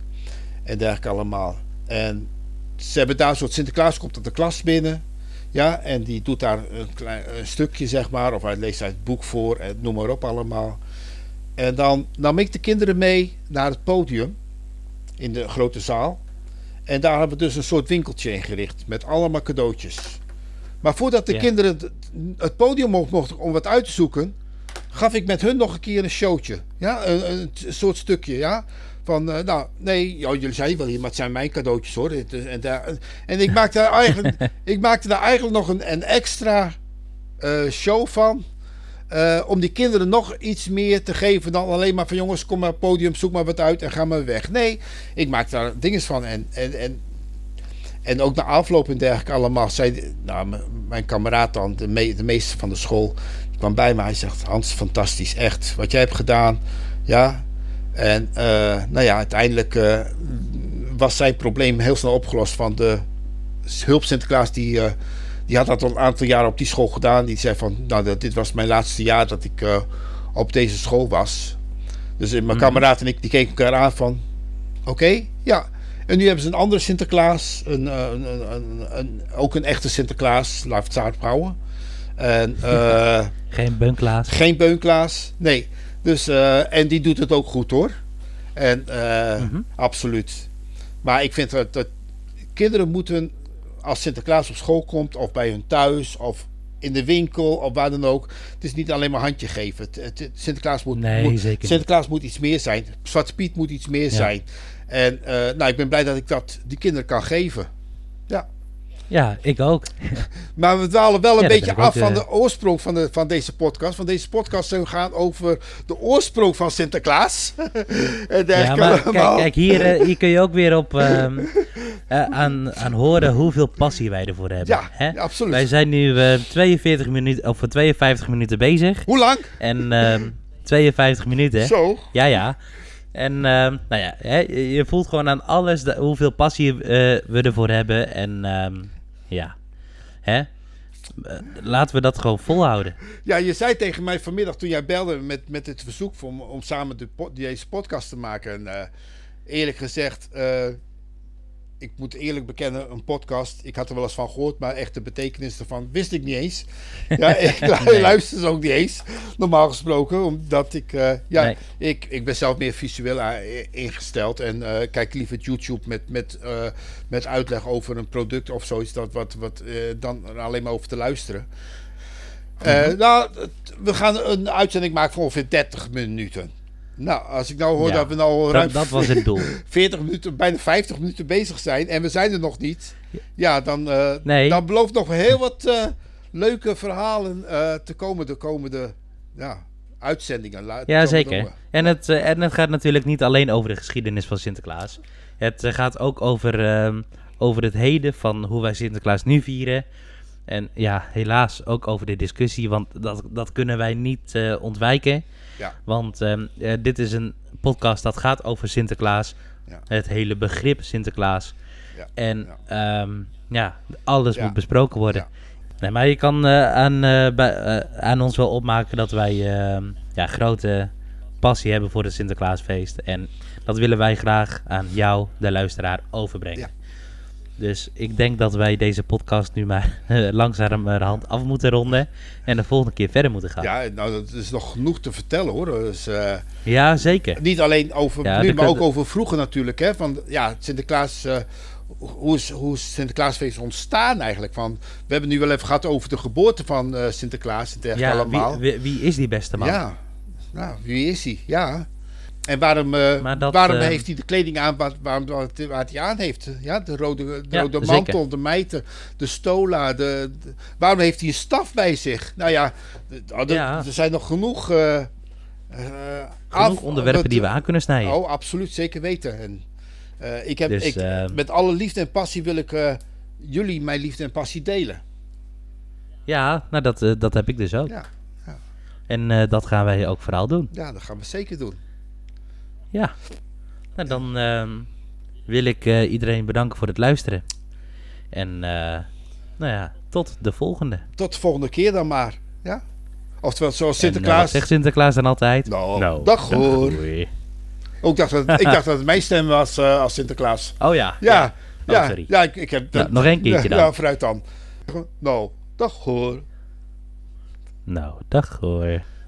En dergelijke allemaal. En ze hebben daar een soort Sinterklaas komt op de klas binnen. Ja, en die doet daar een klein een stukje, zeg maar. Of hij leest uit het boek voor en noem maar op allemaal. En dan nam ik de kinderen mee naar het podium in de grote zaal. En daar hebben we dus een soort winkeltje ingericht met allemaal cadeautjes. Maar voordat de Ja. kinderen het- podium mocht- mochten om wat uit te zoeken, gaf ik met hun nog een keer een showtje. Ja, een, een soort stukje, ja. Van, eh, nou, nee, jullie zijn wel hier, maar het zijn mijn cadeautjes hoor. En, en ik, maakte daar eigenlijk, ik maakte daar eigenlijk nog een, een extra eh, show van. eh, om die kinderen nog iets meer te geven dan alleen maar van jongens, kom maar podium, zoek maar wat uit en ga maar weg. Nee, ik maak daar dingen van. En, en, en, en ook na afloop en dergelijke allemaal. Zei, nou, mijn kameraad dan, de, me, de meester van de school, kwam bij me. Hij zegt, Hans, fantastisch, echt. Wat jij hebt gedaan, ja. En eh, nou ja, uiteindelijk eh, was zijn probleem heel snel opgelost van de hulp Sinterklaas die... eh, die had dat al een aantal jaren op die school gedaan. Die zei van, nou, dit was mijn laatste jaar dat ik op deze school was. Dus mijn Mhm. kameraad en ik, die keken elkaar aan van, oké, ja. En nu hebben ze een andere Sinterklaas, een, een, een, ook een echte Sinterklaas, laat het houden. En geen bunklaas. geen Beunklaas, nee. Dus, eh, en die doet het ook goed hoor. En eh, Mhm. absoluut. Maar ik vind dat, dat kinderen moeten, als Sinterklaas op school komt, of bij hun thuis, of in de winkel, of waar dan ook. Het is niet alleen maar handje geven. Het, het- Sinterklaas moet, Nee. Sinterklaas moet iets meer zijn. Zwarte Piet moet iets meer Ja. zijn. En eh, nou, ik ben blij dat ik dat die kinderen kan geven. Ja. Ik ook. Maar we dwalen wel een Ja, beetje af ook, van eh. de oorsprong van, de, van deze podcast. Want deze podcast zou gaan over de oorsprong van Sinterklaas. en Ja, maar kijk, kijk hier, eh, hier kun je ook weer op ehm, eh, aan, aan horen hoeveel passie wij ervoor hebben. Ja, hè? absoluut. Wij zijn nu eh 42 minuten, of 52 minuten bezig. Hoe lang? En ehm 52 minuten. Zo. Ja, ja. En ehm, nou ja, hè, je voelt gewoon aan alles de- hoeveel passie we ervoor hebben. En ehm, ja, hè? Eh, laten we dat gewoon volhouden. Ja, je zei tegen mij vanmiddag toen jij belde met, met het verzoek om, om samen de, deze podcast te maken. En, eh, eerlijk gezegd, eh, ik moet eerlijk bekennen, een podcast. Ik had er wel eens van gehoord, maar echt de betekenis ervan wist ik niet eens. Ja, ik Nee. luister ze ook niet eens, normaal gesproken. Omdat ik, eh, ja, Nee. ik, ik ben zelf meer visueel a- ingesteld. En eh, kijk liever YouTube met, met, eh, met uitleg over een product of zoiets. Dat, wat, wat, eh, dan alleen maar over te luisteren. Eh, nou, we gaan een uitzending maken van ongeveer 30 minuten. Nou, als ik nou hoor Ja, dat we nou ruim Dat, dat was het doel. 40 minuten, bijna 50 minuten bezig zijn en we zijn er nog niet. Ja, dan, eh, Nee. dan belooft nog heel wat eh, leuke verhalen eh, te komen de komende ja, uitzendingen. Ja, zeker. En het, en het gaat natuurlijk niet alleen over de geschiedenis van Sinterklaas. Het gaat ook over, ehm, over het heden van hoe wij Sinterklaas nu vieren. En ja, helaas ook over de discussie, want dat, dat kunnen wij niet eh, ontwijken. Ja. Want ehm, eh, dit is een podcast dat gaat over Sinterklaas. Ja. Het hele begrip Sinterklaas. Ja, En ja, ja alles moet besproken worden. Nee, maar je kan eh, aan, bij, aan ons wel opmaken dat wij ehm, ja, grote passie hebben voor het Sinterklaasfeest. En dat willen wij graag aan jou, de luisteraar, overbrengen. Ja. Dus ik denk dat wij deze podcast nu maar eh, langzamerhand af moeten ronden. En de volgende keer verder moeten gaan. Ja, Ja, nou, dat is nog genoeg te vertellen hoor. Dus, eh, zeker. niet alleen over Ja, nu, maar ook over vroeger natuurlijk. Hè, van, ja, Sinterklaas, eh, hoe is, hoe is Sinterklaasfeest ontstaan eigenlijk? Van, we hebben nu wel even gehad over de geboorte van eh, Sinterklaas en Ja, allemaal. wie, wie, wie is die beste man? Ja, nou, wie is hij? Ja. En waarom, eh, dat, waarom eh, heeft hij de kleding aan waar, waarom, waar hij aan heeft? Ja, de rode, de Ja, rode zeker. mantel, de mijter, de stola. De, de- waarom heeft hij een staf bij zich? Nou ja, er- Ja. er zijn nog genoeg, eh, Genoeg af- onderwerpen die we aan kunnen snijden. Oh, absoluut, zeker weten. En, ik heb, Dus, ik, met alle liefde en passie wil ik jullie mijn liefde en passie delen. Ja, nou dat, dat heb ik dus ook. Ja, ja. En dat gaan wij ook vooral doen. ja, dat gaan we zeker doen. Ja. Nou, dan ehm, wil ik eh, iedereen bedanken voor het luisteren. En eh, nou ja, tot de volgende. Tot de volgende keer dan maar. Ja? Oftewel, zoals eh, Sinterklaas. zegt Sinterklaas dan altijd? Nou, dag hoor. dacht dat, ik dacht dat het mijn stem was als Sinterklaas. Oh ja. Ja, ja, Oh, sorry. ja ik, ik heb... Nou, nog één keertje dan. Ja, vooruit dan. Nou, dag hoor. Nou, dag hoor.